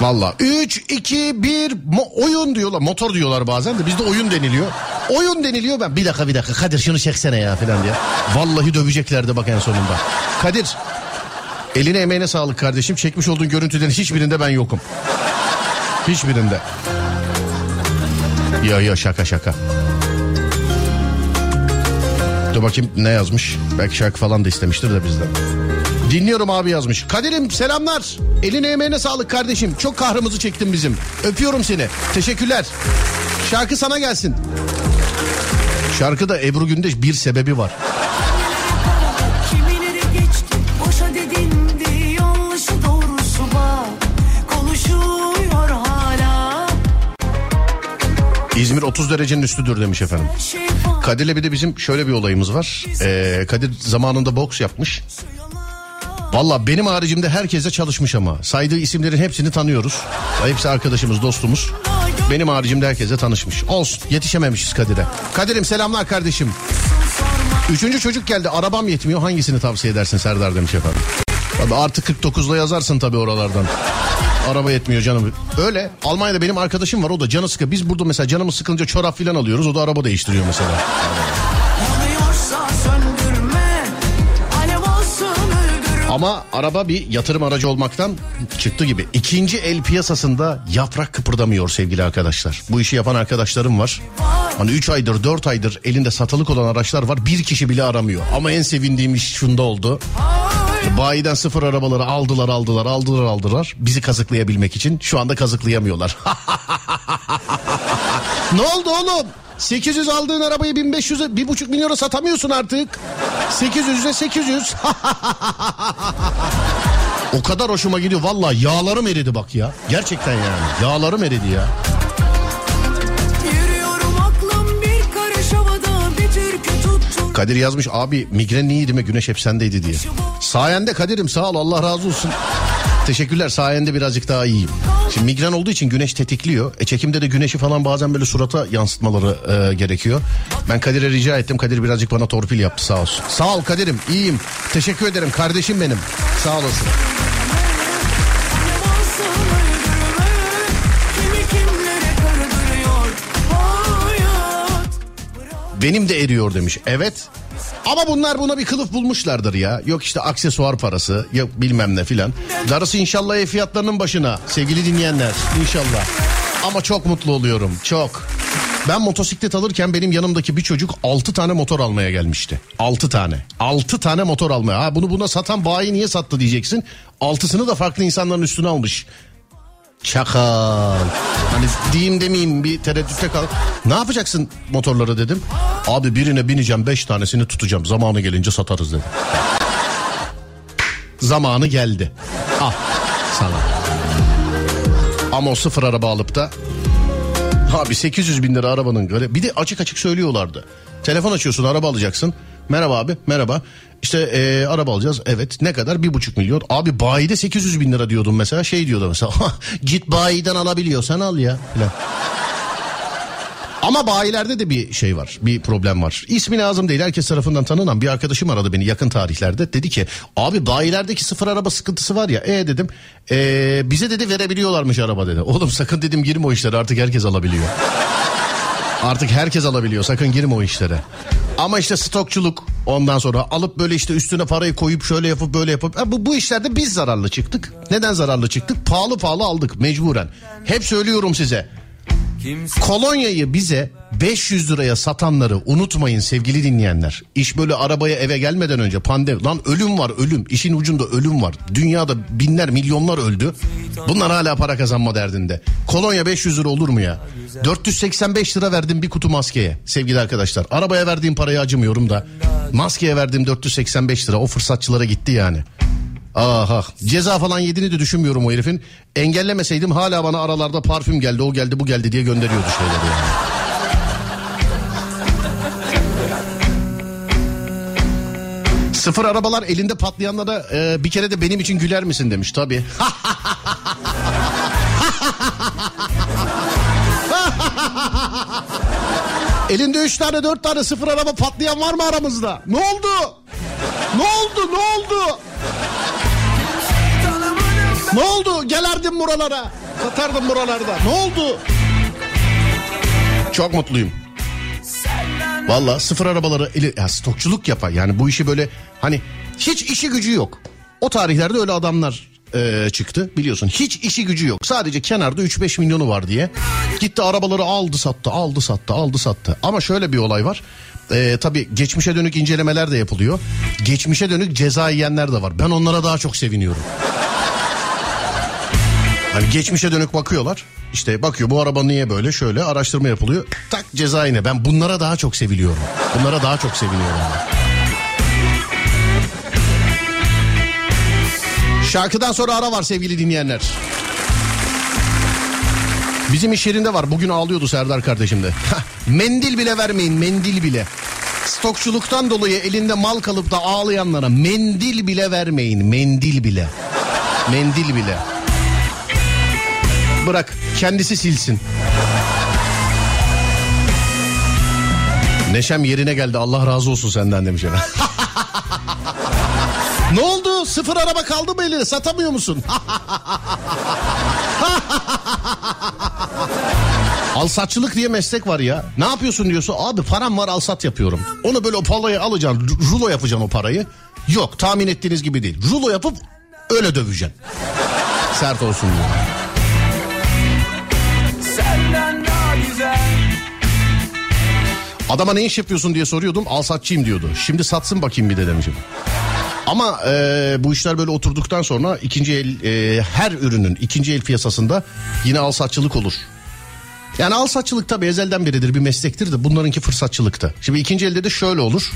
Valla 3, 2, 1 oyun diyorlar. Motor diyorlar bazen de bizde oyun deniliyor. Oyun deniliyor ben bir dakika bir dakika Kadir şunu çeksene ya falan diye. Vallahi döveceklerdi bak en sonunda. Kadir eline emeğine sağlık kardeşim. Çekmiş olduğun görüntülerin hiçbirinde ben yokum. Hiçbirinde. Ya ya şaka şaka. Dur bakayım ne yazmış. Belki şarkı falan da istemiştir de bizden. Dinliyorum abi yazmış. Kadir'im selamlar. Eline emeğine sağlık kardeşim. Çok kahrımızı çektin bizim. Öpüyorum seni. Teşekkürler. Şarkı sana gelsin. Şarkıda Ebru Gündeş bir sebebi var. İzmir 30 derecenin üstüdür demiş efendim. Kadir'le bir de bizim şöyle bir olayımız var. Ee, Kadir zamanında boks yapmış. Valla benim haricimde herkese çalışmış ama. Saydığı isimlerin hepsini tanıyoruz. Hepsi arkadaşımız, dostumuz. Benim haricimde herkese tanışmış. Olsun yetişememişiz Kadir'e. Kadir'im selamlar kardeşim. Üçüncü çocuk geldi arabam yetmiyor hangisini tavsiye edersin Serdar demiş efendim. Tabii artı 49'la yazarsın tabii oralardan. Araba yetmiyor canım. Öyle Almanya'da benim arkadaşım var o da canı sıkı. Biz burada mesela canımız sıkılınca çorap falan alıyoruz o da araba değiştiriyor mesela. Ama araba bir yatırım aracı olmaktan çıktı gibi. İkinci el piyasasında yaprak kıpırdamıyor sevgili arkadaşlar. Bu işi yapan arkadaşlarım var. Hani 3 aydır 4 aydır elinde satılık olan araçlar var. Bir kişi bile aramıyor. Ama en sevindiğim iş şunda oldu. Bayiden sıfır arabaları aldılar aldılar aldılar aldılar. Bizi kazıklayabilmek için şu anda kazıklayamıyorlar. ne oldu oğlum? 800 aldığın arabayı 1500'e 1,5 milyona satamıyorsun artık. 800'e 800. o kadar hoşuma gidiyor. Valla yağlarım eridi bak ya. Gerçekten yani. Yağlarım eridi ya. Kadir yazmış abi migren iyiydi mi güneş hep sendeydi diye. Sayende Kadir'im sağ ol Allah razı olsun. Teşekkürler sayende birazcık daha iyiyim. Şimdi migren olduğu için güneş tetikliyor. E çekimde de güneşi falan bazen böyle surata yansıtmaları e, gerekiyor. Ben Kadir'e rica ettim. Kadir birazcık bana torpil yaptı sağ olsun. Sağ ol Kadir'im iyiyim. Teşekkür ederim kardeşim benim. Sağ olasın. Benim de eriyor demiş. Evet. Ama bunlar buna bir kılıf bulmuşlardır ya. Yok işte aksesuar parası, yok bilmem ne filan. Darısı inşallah ev fiyatlarının başına sevgili dinleyenler. İnşallah. Ama çok mutlu oluyorum. Çok. Ben motosiklet alırken benim yanımdaki bir çocuk 6 tane motor almaya gelmişti. 6 tane. 6 tane motor almaya. Ha bunu buna satan bayi niye sattı diyeceksin. Altısını da farklı insanların üstüne almış. Çakal. Hani diyeyim demeyeyim bir tereddütte kal. Ne yapacaksın motorları dedim. Abi birine bineceğim 5 tanesini tutacağım. Zamanı gelince satarız dedi. Zamanı geldi. Al sana. Ama o sıfır araba alıp da Abi 800 bin lira arabanın gari- bir de açık açık söylüyorlardı. Telefon açıyorsun araba alacaksın. Merhaba abi merhaba. İşte eee, araba alacağız evet ne kadar bir buçuk milyon. Abi bayide 800 bin lira diyordum mesela şey diyordu mesela. Git bayiden alabiliyorsan al ya. Falan. Ama bayilerde de bir şey var bir problem var. İsmi lazım değil herkes tarafından tanınan bir arkadaşım aradı beni yakın tarihlerde. Dedi ki abi bayilerdeki sıfır araba sıkıntısı var ya. E dedim "Ee, bize dedi verebiliyorlarmış araba dedi. Oğlum sakın dedim girme o işlere artık herkes alabiliyor. Artık herkes alabiliyor sakın girme o işlere. Ama işte stokçuluk ondan sonra alıp böyle işte üstüne parayı koyup şöyle yapıp böyle yapıp Ha, bu, bu işlerde biz zararlı çıktık. Neden zararlı çıktık? Pahalı pahalı aldık mecburen. Hep söylüyorum size. Kolonyayı bize 500 liraya satanları unutmayın sevgili dinleyenler. İş böyle arabaya eve gelmeden önce pandemi. Lan ölüm var ölüm. İşin ucunda ölüm var. Dünyada binler milyonlar öldü. Bunlar hala para kazanma derdinde. Kolonya 500 lira olur mu ya? 485 lira verdim bir kutu maskeye sevgili arkadaşlar. Arabaya verdiğim parayı acımıyorum da. Maskeye verdiğim 485 lira o fırsatçılara gitti yani. Aha ceza falan yediğini de düşünmüyorum o herifin. Engellemeseydim hala bana aralarda parfüm geldi o geldi bu geldi diye gönderiyordu şeyleri yani. Sıfır arabalar elinde patlayanlara e, bir kere de benim için güler misin demiş tabii. Elinde üç tane dört tane sıfır araba patlayan var mı aramızda? Ne oldu? Ne oldu? Ne oldu? Ne oldu? Gelerdim buralara. Satardım buralarda. Ne oldu? Çok mutluyum. Valla sıfır arabaları eli, ya stokçuluk yapar. Yani bu işi böyle hani hiç işi gücü yok. O tarihlerde öyle adamlar e, çıktı biliyorsun. Hiç işi gücü yok. Sadece kenarda 3-5 milyonu var diye. Gitti arabaları aldı sattı aldı sattı aldı sattı. Ama şöyle bir olay var. E, tabii geçmişe dönük incelemeler de yapılıyor. Geçmişe dönük ceza yiyenler de var. Ben onlara daha çok seviniyorum. Hani geçmişe dönük bakıyorlar. İşte bakıyor bu araba niye böyle şöyle araştırma yapılıyor. Tak ceza yine. Ben bunlara daha çok seviliyorum. Bunlara daha çok seviniyorum. Şarkıdan sonra ara var sevgili dinleyenler. Bizim iş yerinde var. Bugün ağlıyordu Serdar kardeşim de. Mendil bile vermeyin mendil bile. Stokçuluktan dolayı elinde mal kalıp da ağlayanlara mendil bile vermeyin. Mendil bile. Mendil bile. Bırak kendisi silsin. Neşem yerine geldi Allah razı olsun senden demiş efendim. ne oldu? Sıfır araba kaldı mı eline? Satamıyor musun? Alsatçılık diye meslek var ya. Ne yapıyorsun diyorsun. Abi param var alsat yapıyorum. Onu böyle o parayı alacaksın. Rulo yapacaksın o parayı. Yok tahmin ettiğiniz gibi değil. Rulo yapıp öyle döveceksin. Sert olsun diye. Adama ne iş yapıyorsun diye soruyordum. Alsatçıyım diyordu. Şimdi satsın bakayım bir de demişim. Ama e, bu işler böyle oturduktan sonra ikinci el e, her ürünün ikinci el piyasasında yine alsatçılık olur. Yani alsatçılık tabii ezelden beridir bir meslektir de bunlarınki fırsatçılıktı. Şimdi ikinci elde de şöyle olur.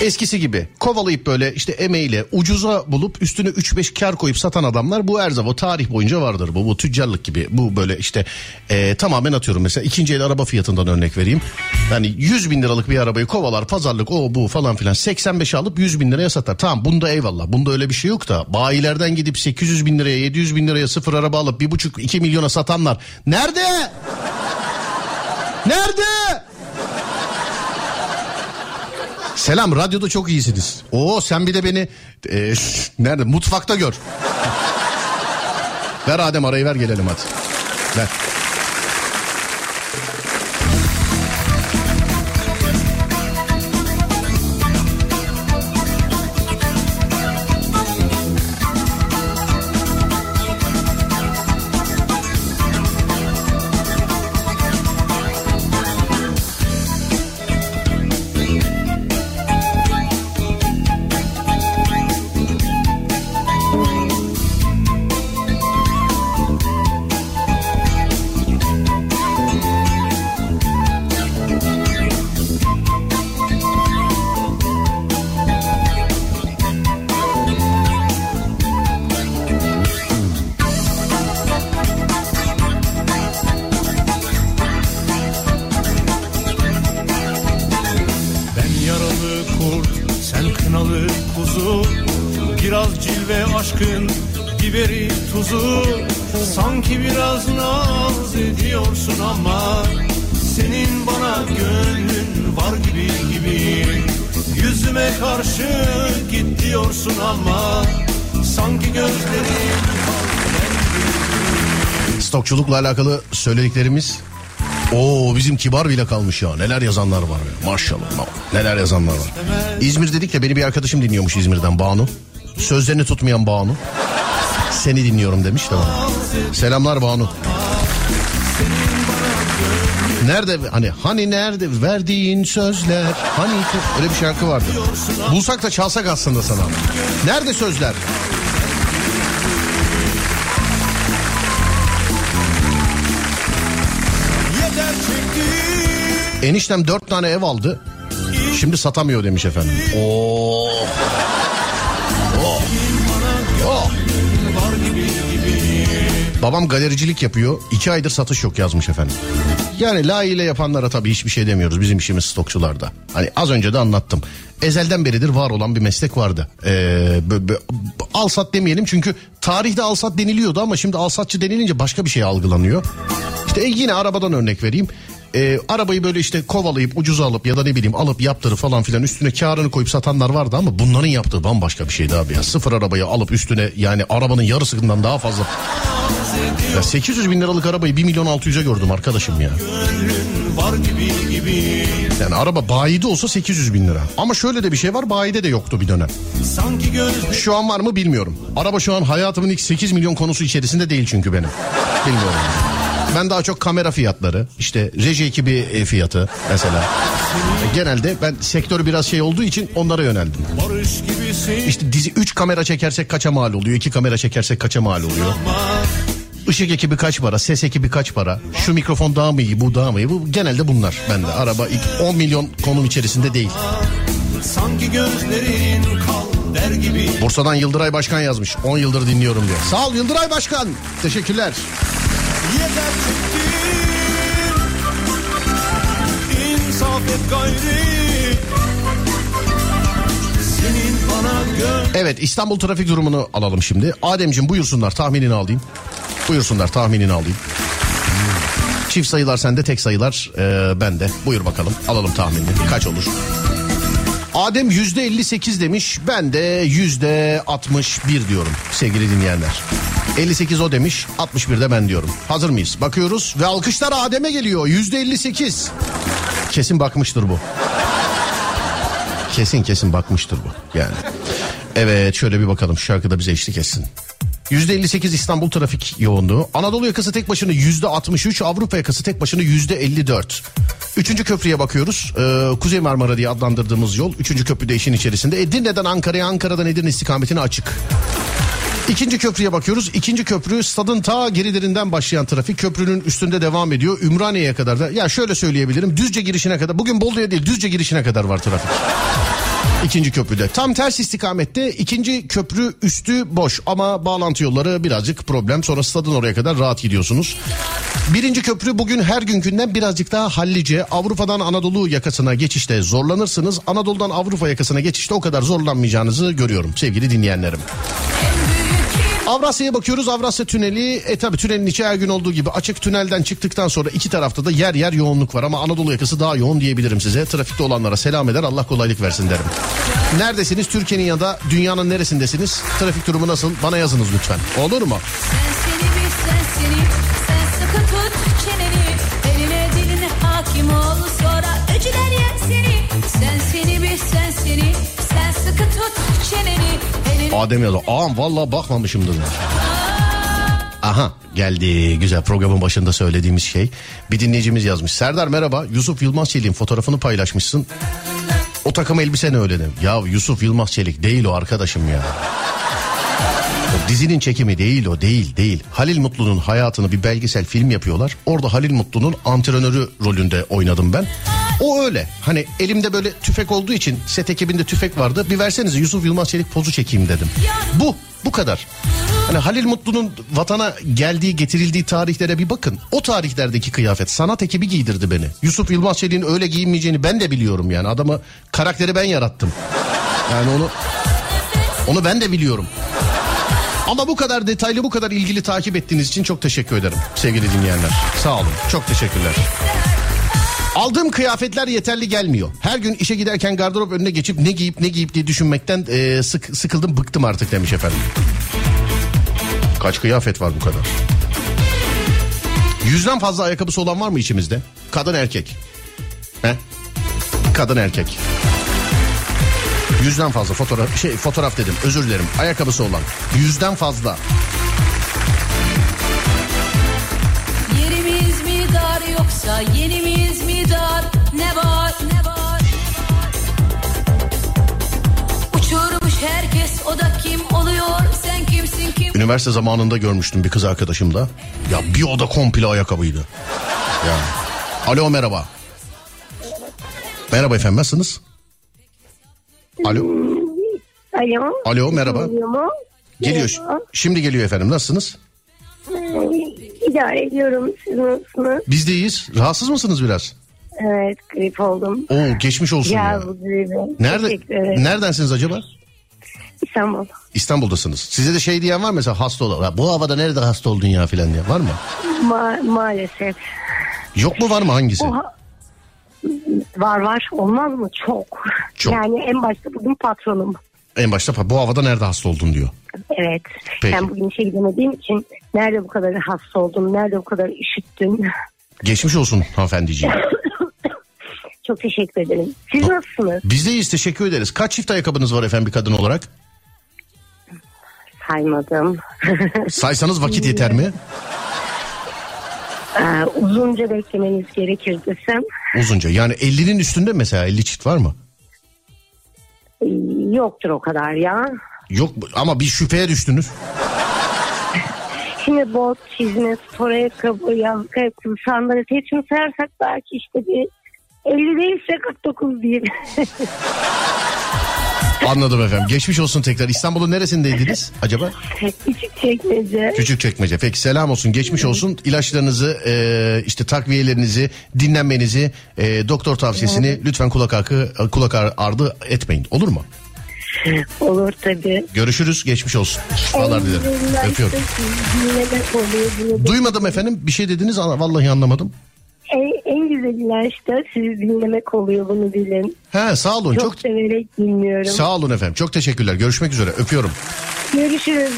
Eskisi gibi kovalayıp böyle işte emeğiyle ucuza bulup üstüne 3-5 kar koyup satan adamlar bu her zaman tarih boyunca vardır. Bu, bu tüccarlık gibi bu böyle işte e, tamamen atıyorum mesela ikinci el araba fiyatından örnek vereyim. Yani 100 bin liralık bir arabayı kovalar pazarlık o bu falan filan 85 alıp 100 bin liraya satar. Tamam bunda eyvallah bunda öyle bir şey yok da bayilerden gidip 800 bin liraya 700 bin liraya sıfır araba alıp 1,5-2 milyona satanlar nerede? Nerede? Selam radyoda çok iyisiniz. Oo sen bir de beni e, nerede mutfakta gör. ver Adem arayı ver gelelim hadi. Ver. Tozu Biraz cilve aşkın biberi tuzu. Sanki biraz naz ediyorsun ama Senin bana gönlün var gibi gibi. Yüzüme karşı git diyorsun ama Sanki gözlerin Stokçulukla alakalı söylediklerimiz Oo bizim kibar bile kalmış ya. Neler yazanlar var ya. Maşallah. Neler yazanlar var. İzmir dedik de beni bir arkadaşım dinliyormuş İzmir'den Banu. Sözlerini tutmayan Banu. Seni dinliyorum demiş de bana. Selamlar Banu. Nerede hani hani nerede verdiğin sözler hani öyle bir şarkı vardı. Bulsak da çalsak aslında sana. Nerede sözler? Eniştem dört tane ev aldı. Şimdi satamıyor demiş efendim. Oo. Oh. Oh. Babam galericilik yapıyor. İki aydır satış yok yazmış efendim. Yani layığıyla yapanlara tabii hiçbir şey demiyoruz. Bizim işimiz stokçularda. Hani az önce de anlattım. Ezelden beridir var olan bir meslek vardı. Ee, al sat demeyelim çünkü tarihte al sat deniliyordu ama şimdi al satçı denilince başka bir şey algılanıyor. İşte e, yine arabadan örnek vereyim. Ee, arabayı böyle işte kovalayıp ucuza alıp ya da ne bileyim alıp yaptırı falan filan üstüne karını koyup satanlar vardı ama bunların yaptığı bambaşka bir şeydi abi ya. Sıfır arabayı alıp üstüne yani arabanın yarısından daha fazla. Ya 800 bin liralık arabayı 1 milyon 600'e gördüm arkadaşım ya. Yani araba bayide olsa 800 bin lira. Ama şöyle de bir şey var bayide de yoktu bir dönem. Şu an var mı bilmiyorum. Araba şu an hayatımın ilk 8 milyon konusu içerisinde değil çünkü benim. Bilmiyorum. Ben daha çok kamera fiyatları, işte reji ekibi e, fiyatı mesela. Genelde ben sektör biraz şey olduğu için onlara yöneldim. İşte dizi 3 kamera çekersek kaça mal oluyor, 2 kamera çekersek kaça mal oluyor. Işık ekibi kaç para, ses ekibi kaç para, şu mikrofon daha mı iyi, bu daha mı iyi? Bu genelde bunlar bende. Araba ilk 10 milyon konum içerisinde değil. Sanki gözlerin kal der gibi Bursa'dan Yıldıray Başkan yazmış. 10 yıldır dinliyorum diyor. Sağ ol Yıldıray Başkan. Teşekkürler. Yeter çektin İnsaf et gayri Evet İstanbul trafik durumunu alalım şimdi. Ademciğim buyursunlar tahminini alayım. Buyursunlar tahminini alayım. Çift sayılar sende tek sayılar e, bende. Buyur bakalım alalım tahminini. Kaç olur? Adem yüzde 58 demiş. Ben de yüzde 61 diyorum sevgili dinleyenler. 58 o demiş 61 de ben diyorum. Hazır mıyız? Bakıyoruz ve alkışlar Adem'e geliyor. Yüzde 58. Kesin bakmıştır bu. Kesin kesin bakmıştır bu yani. Evet şöyle bir bakalım şarkıda bize eşlik etsin. %58 İstanbul trafik yoğunluğu. Anadolu yakası tek başına %63, Avrupa yakası tek başına %54. Üçüncü köprüye bakıyoruz. Ee, Kuzey Marmara diye adlandırdığımız yol. Üçüncü köprüde işin içerisinde. Edirne'den Ankara'ya, Ankara'dan Edirne istikametine açık. İkinci köprüye bakıyoruz. İkinci köprü stadın ta gerilerinden başlayan trafik köprünün üstünde devam ediyor. Ümraniye'ye kadar da ya şöyle söyleyebilirim. Düzce girişine kadar bugün Bolu'ya değil Düzce girişine kadar var trafik. İkinci köprüde. Tam ters istikamette ikinci köprü üstü boş ama bağlantı yolları birazcık problem. Sonra stadın oraya kadar rahat gidiyorsunuz. Birinci köprü bugün her günkünden birazcık daha hallice. Avrupa'dan Anadolu yakasına geçişte zorlanırsınız. Anadolu'dan Avrupa yakasına geçişte o kadar zorlanmayacağınızı görüyorum sevgili dinleyenlerim. Avrasya'ya bakıyoruz. Avrasya Tüneli e tabi tünelin içi her gün olduğu gibi açık tünelden çıktıktan sonra iki tarafta da yer yer yoğunluk var ama Anadolu yakası daha yoğun diyebilirim size. Trafikte olanlara selam eder Allah kolaylık versin derim. Neredesiniz? Türkiye'nin ya da dünyanın neresindesiniz? Trafik durumu nasıl? Bana yazınız lütfen. Olur mu? Sen seni bil sen seni Sen sıkı tut çeneni Adem yazdı. Ağam valla bakmamışımdır. Aha geldi güzel programın başında söylediğimiz şey. Bir dinleyicimiz yazmış. Serdar merhaba Yusuf Yılmaz Çelik'in fotoğrafını paylaşmışsın. O takım elbise ne öyle. Ya Yusuf Yılmaz Çelik değil o arkadaşım ya. O dizinin çekimi değil o değil değil. Halil Mutlu'nun hayatını bir belgesel film yapıyorlar. Orada Halil Mutlu'nun antrenörü rolünde oynadım ben. O öyle. Hani elimde böyle tüfek olduğu için set ekibinde tüfek vardı. Bir versenize Yusuf Yılmaz Çelik pozu çekeyim dedim. Bu bu kadar. Hani Halil Mutlu'nun vatana geldiği getirildiği tarihlere bir bakın. O tarihlerdeki kıyafet sanat ekibi giydirdi beni. Yusuf Yılmaz Çelik'in öyle giyinmeyeceğini ben de biliyorum yani. Adamı karakteri ben yarattım. Yani onu Onu ben de biliyorum. Ama bu kadar detaylı, bu kadar ilgili takip ettiğiniz için çok teşekkür ederim sevgili dinleyenler. Sağ olun. Çok teşekkürler. Aldığım kıyafetler yeterli gelmiyor. Her gün işe giderken gardırop önüne geçip ne giyip ne giyip diye düşünmekten e, sık, sıkıldım bıktım artık demiş efendim. Kaç kıyafet var bu kadar? Yüzden fazla ayakkabısı olan var mı içimizde? Kadın erkek. He? Kadın erkek. Yüzden fazla fotoğraf şey fotoğraf dedim özür dilerim ayakkabısı olan yüzden fazla yoksa yenimiz mi dar? Ne var ne var? Uçurmuş herkes o da kim oluyor? Sen kimsin kim? üniversite zamanında görmüştüm bir kız arkadaşımda ya bir oda komple ayakkabıydı yani. Alo merhaba merhaba efendim nasılsınız Alo Alo. Alo, merhaba. Geliyor Merhaba. şimdi geliyor efendim nasılsınız Ee, İdare ediyorum. Siz nasılsınız? biz de iyiyiz rahatsız mısınız biraz Evet grip oldum. Oo geçmiş olsun ya. Ya. Nerede neredensiniz acaba İstanbul. İstanbul'dasınız. Size de şey diyen var mı mesela hasta olan. "Ya Bu havada nerede hasta oldun ya filan diye var mı? Ma- maalesef. Yok mu var mı hangisi? O ha- var var olmaz mı? Çok. Çok. Yani en başta bugün patronum. En başta bu havada nerede hasta oldun diyor. Evet. Peki. Ben bugün işe gidemediğim için nerede bu kadar hasta oldum, nerede bu kadar üşüttüm. Geçmiş olsun hanımefendiciğim. Çok teşekkür ederim. Siz nasılsınız? Biz de iyiyiz teşekkür ederiz. Kaç çift ayakkabınız var efendim bir kadın olarak? Saymadım. Saysanız vakit yeter mi? Ee, uzunca beklemeniz gerekir desem. Uzunca yani 50'nin üstünde mesela 50 çift var mı? Yoktur o kadar ya. Yok ama bir şüpheye düştünüz. Şimdi bot, çizme, spor ayakkabı, yazlık ayakkabı, sandalet hepsini sayarsak belki işte bir 50 değilse 49 diyeyim. Anladım efendim. Geçmiş olsun tekrar. İstanbul'un neresindeydiniz acaba? Küçük çekmece. Küçük çekmece. Peki selam olsun. Geçmiş olsun. İlaçlarınızı e, işte takviyelerinizi dinlenmenizi e, doktor tavsiyesini lütfen kulak arkı kulak ar- ardı etmeyin. Olur mu? Olur tabii. Görüşürüz. Geçmiş olsun. Şifalar dilerim. Öpüyorum. Duymadım efendim. Bir şey dediniz vallahi anlamadım. En, en güzel ilaç da sizi dinlemek oluyor bunu bilin. He sağ olun. Çok, Çok severek dinliyorum. sağ olun efendim. Çok teşekkürler. Görüşmek üzere. Öpüyorum. Görüşürüz.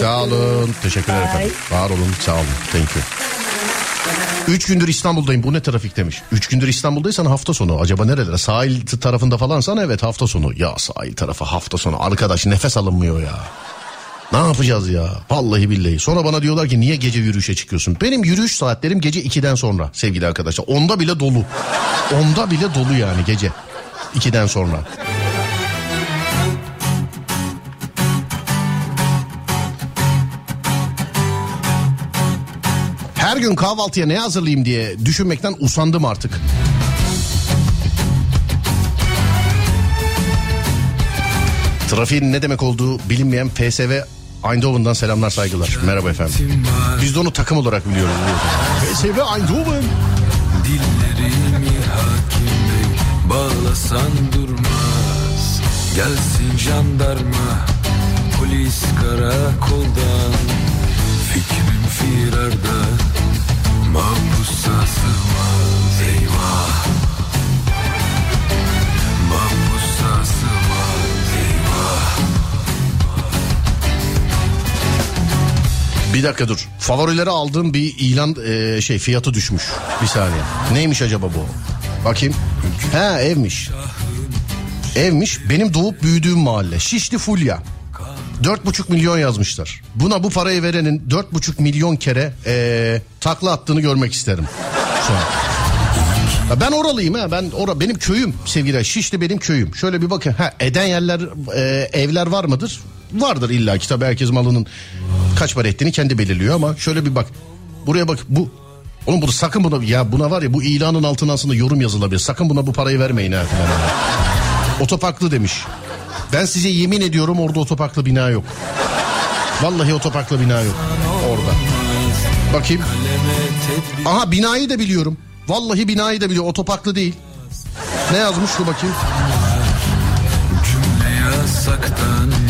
Sağ olun. Teşekkürler Bye. efendim. Var olun. Sağ olun. Thank you. Üç gündür İstanbul'dayım. Bu ne trafik demiş. Üç gündür İstanbul'daysan hafta sonu. Acaba nerelere? Sahil tarafında falansan evet hafta sonu. Ya sahil tarafı hafta sonu. Arkadaş nefes alınmıyor ya. Ne yapacağız ya? Vallahi billahi. Sonra bana diyorlar ki niye gece yürüyüşe çıkıyorsun? Benim yürüyüş saatlerim gece 2'den sonra sevgili arkadaşlar. Onda bile dolu. Onda bile dolu yani gece. 2'den sonra. Her gün kahvaltıya ne hazırlayayım diye düşünmekten usandım artık. Trafiğin ne demek olduğu bilinmeyen PSV Eindhoven'dan selamlar saygılar. Merhaba efendim. Biz de onu takım olarak biliyoruz. PSV Eindhoven. Dillerimi hakim bey bağlasan durmaz Gelsin jandarma polis karakoldan Fikrim firarda Bir dakika dur. Favorilere aldığım bir ilan e, şey fiyatı düşmüş. Bir saniye. Neymiş acaba bu? Bakayım. Ha evmiş. Evmiş. Benim doğup büyüdüğüm mahalle. Şişli Fulya. 4,5 milyon yazmışlar. Buna bu parayı verenin 4,5 milyon kere e, takla attığını görmek isterim. Ben oralıyım ha. Ben ora benim köyüm sevgili. Şişli benim köyüm. Şöyle bir bakın. Ha eden yerler e, evler var mıdır? Vardır illa ki tabii herkes malının kaç para ettiğini kendi belirliyor ama şöyle bir bak. Buraya bak bu Oğlum bunu sakın buna ya buna var ya bu ilanın altına aslında yorum yazılabilir. Sakın buna bu parayı vermeyin ha. Otoparklı demiş. Ben size yemin ediyorum orada otoparklı bina yok. Vallahi otoparklı bina yok orada. Bakayım. Aha binayı da biliyorum. Vallahi binayı da biliyorum. Otoparklı değil. Ne yazmış dur bakayım. Cümle yasaktan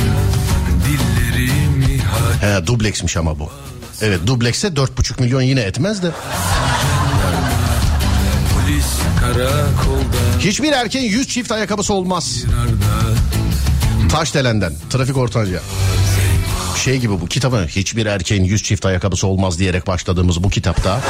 He dubleksmiş ama bu. Evet dublekse 4,5 milyon yine etmez de. Hiçbir erkeğin 100 çift ayakkabısı olmaz. Taşdelen'den trafik ortanca. Şey gibi bu kitabın hiçbir erkeğin 100 çift ayakkabısı olmaz diyerek başladığımız bu kitapta.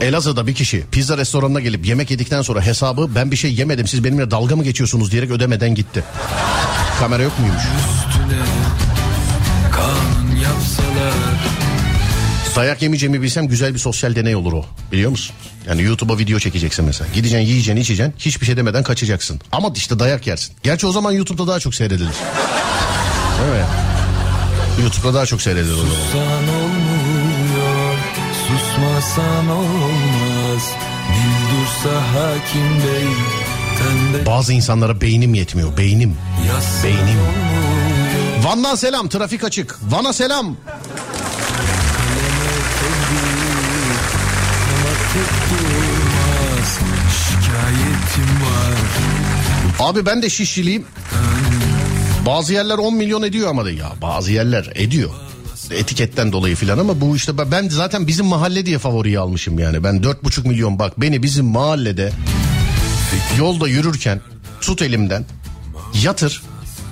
Elazığ'da bir kişi pizza restoranına gelip yemek yedikten sonra hesabı ben bir şey yemedim siz benimle dalga mı geçiyorsunuz diyerek ödemeden gitti. Kamera yok muymuş? Dayak yemeyeceğimi bilsem güzel bir sosyal deney olur o. Biliyor musun? Yani YouTube'a video çekeceksin mesela. Gideceksin yiyeceksin içeceksin hiçbir şey demeden kaçacaksın. Ama işte dayak yersin. Gerçi o zaman YouTube'da daha çok seyredilir. Değil mi? YouTube'da daha çok seyredilir o zaman. Sussan olmuyor Susmasan olmaz Dil dursa hakim bey Tende Bazı insanlara beynim yetmiyor. Beynim. Beynim. olmuyor Van'dan selam trafik açık. Van'a selam. Abi ben de şişçiliyim. Bazı yerler 10 milyon ediyor ama da ya bazı yerler ediyor. Etiketten dolayı filan ama bu işte ben- zaten bizim mahalle diye favoriyi almışım yani. Ben 4,5 milyon bak beni bizim mahallede yolda yürürken tut elimden yatır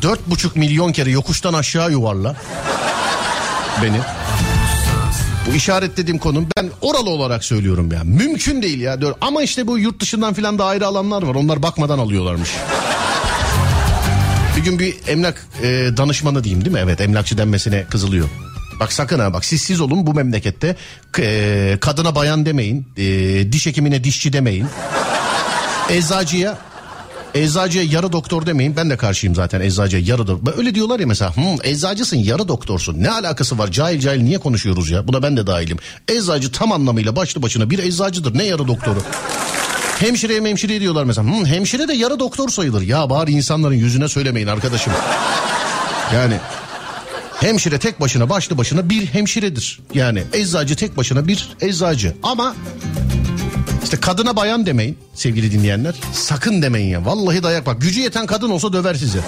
4,5 milyon kere yokuştan aşağı yuvarla beni. Bu işaretlediğim konum ben oralı olarak söylüyorum ya. Mümkün değil ya. Ama işte bu yurt dışından filan da ayrı alanlar var. Onlar bakmadan alıyorlarmış. Bir gün bir emlak e, danışmanı diyeyim değil mi? Evet emlakçı denmesine kızılıyor. Bak sakın ha bak siz siz olun bu memlekette e, kadına bayan demeyin. e, diş hekimine dişçi demeyin. Eczacıya Eczacıya yarı doktor demeyin. Ben de karşıyım zaten eczacıya yarı doktor. Öyle diyorlar ya mesela. Hmm, eczacısın yarı doktorsun. Ne alakası var? Cahil cahil niye konuşuyoruz ya? Buna ben de dahilim. Eczacı tam anlamıyla başlı başına bir eczacıdır. Ne yarı doktoru? Hemşireye hemşireye diyorlar mesela. Hmm, hemşire de yarı doktor sayılır. Ya bari insanların yüzüne söylemeyin arkadaşım. Yani hemşire tek başına başlı başına bir hemşiredir. Yani eczacı tek başına bir eczacı. Ama işte kadına bayan demeyin sevgili dinleyenler. Sakın demeyin ya. Vallahi dayak bak. Gücü yeten kadın olsa döver sizi.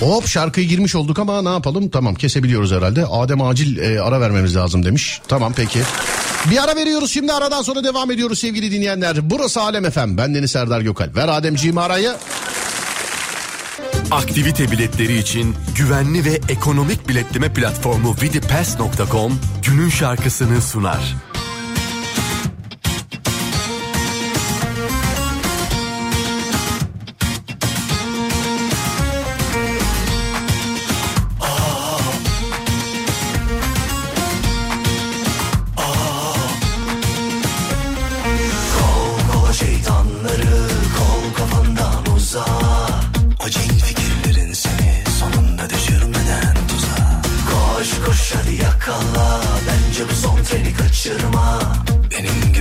Hop şarkıyı girmiş olduk ama ne yapalım? Tamam kesebiliyoruz herhalde. Adem acil e, ara vermemiz lazım demiş. Tamam peki. Bir ara veriyoruz şimdi aradan sonra devam ediyoruz sevgili dinleyenler. Burası Alem FM. Ben Deniz Serdar Gökal. Ver Ademciğim arayı. Aktivite biletleri için güvenli ve ekonomik biletleme platformu vidipass.com günün şarkısını sunar. Kaçırma Benim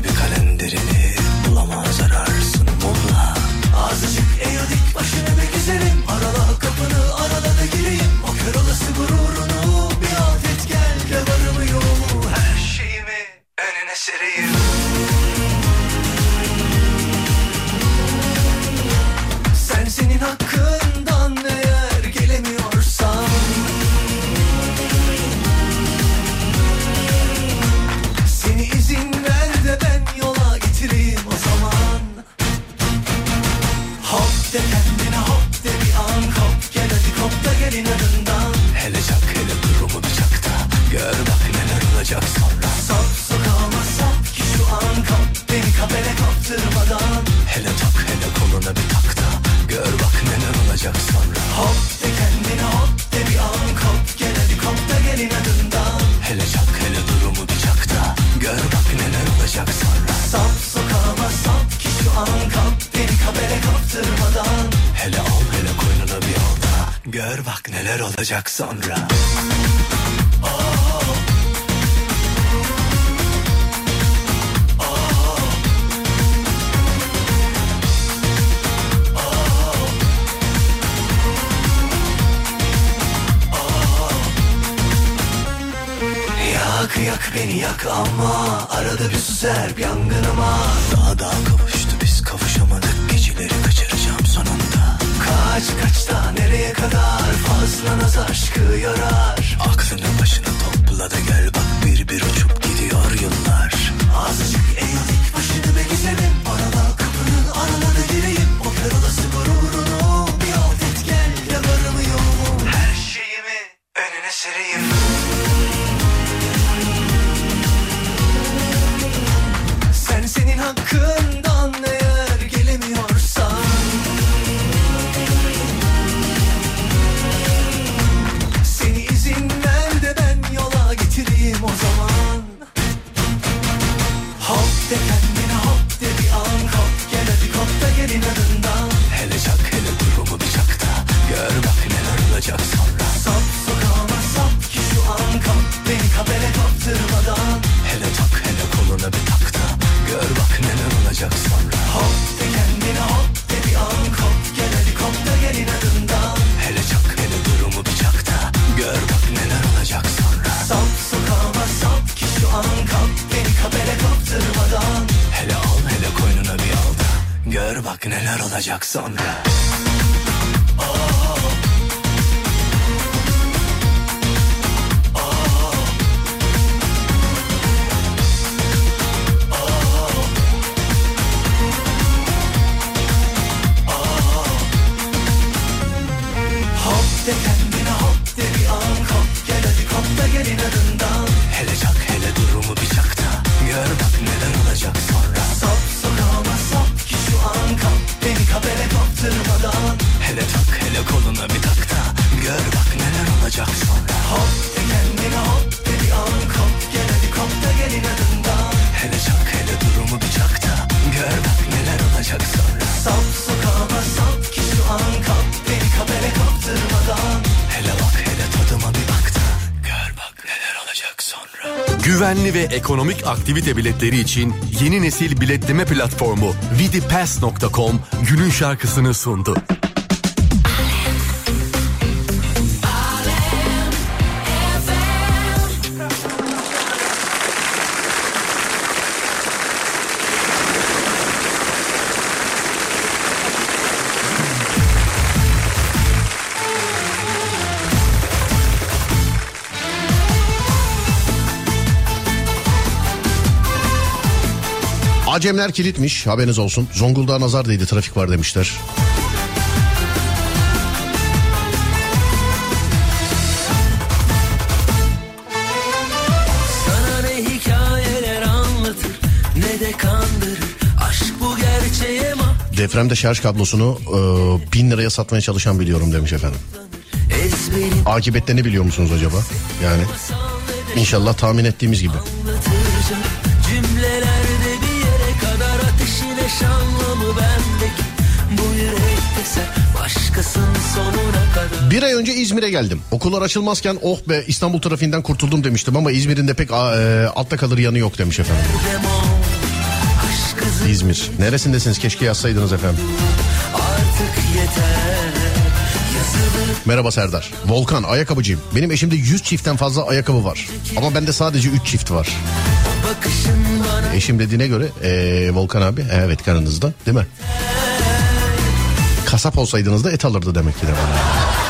senin Güvenli ve ekonomik aktivite biletleri için yeni nesil biletleme platformu vidipass.com günün şarkısını sundu. Acemler kilitmiş haberiniz olsun. Zonguldak'a nazar değdi trafik var demişler. Depremde şarj kablosunu e, bin liraya satmaya çalışan biliyorum demiş efendim. ezberin Akıbetlerini biliyor musunuz acaba? Yani inşallah tahmin ettiğimiz gibi. Ateşine şanlı mı bendeki Bu yürekte sen başkasın sonuna kadar Bir ay önce İzmir'e geldim. Okullar açılmazken oh be İstanbul trafiğinden kurtuldum demiştim ama İzmir'in de pek e, altta kalır yanı yok demiş efendim. İzmir. Neresindesiniz? Keşke yazsaydınız efendim. Artık yeter Yazılı Merhaba Serdar. Volkan ayakkabıcıyım. Benim eşimde 100 çiftten fazla ayakkabı var. Ama bende sadece 3 çift var. Eşim dediğine göre ee, Volkan abi evet karınızda değil mi? Kasap olsaydınız da et alırdı demek ki de bana.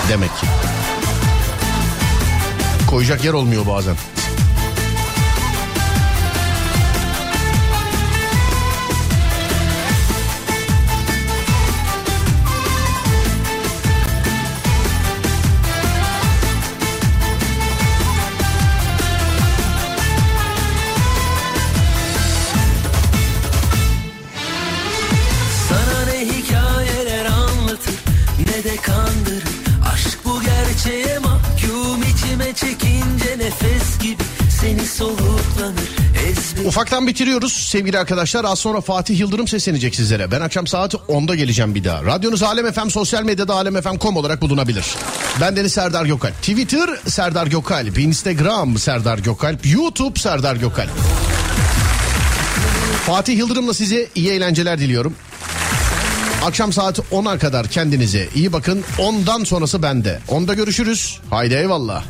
Demek ki. Koyacak yer olmuyor bazen. Ufaktan bitiriyoruz sevgili arkadaşlar. Az sonra Fatih Yıldırım seslenecek sizlere. Ben akşam saat 10'da geleceğim bir daha. Radyonuz Alem FM sosyal medyada alemfm.com olarak bulunabilir. Ben Deniz Serdar Gökalp. Twitter Serdar Gökalp. Instagram Serdar Gökalp. YouTube Serdar Gökalp. Fatih Yıldırım'la size iyi eğlenceler diliyorum. Akşam saat 10'a kadar kendinize iyi bakın. Ondan sonrası bende. Onda görüşürüz. Haydi eyvallah.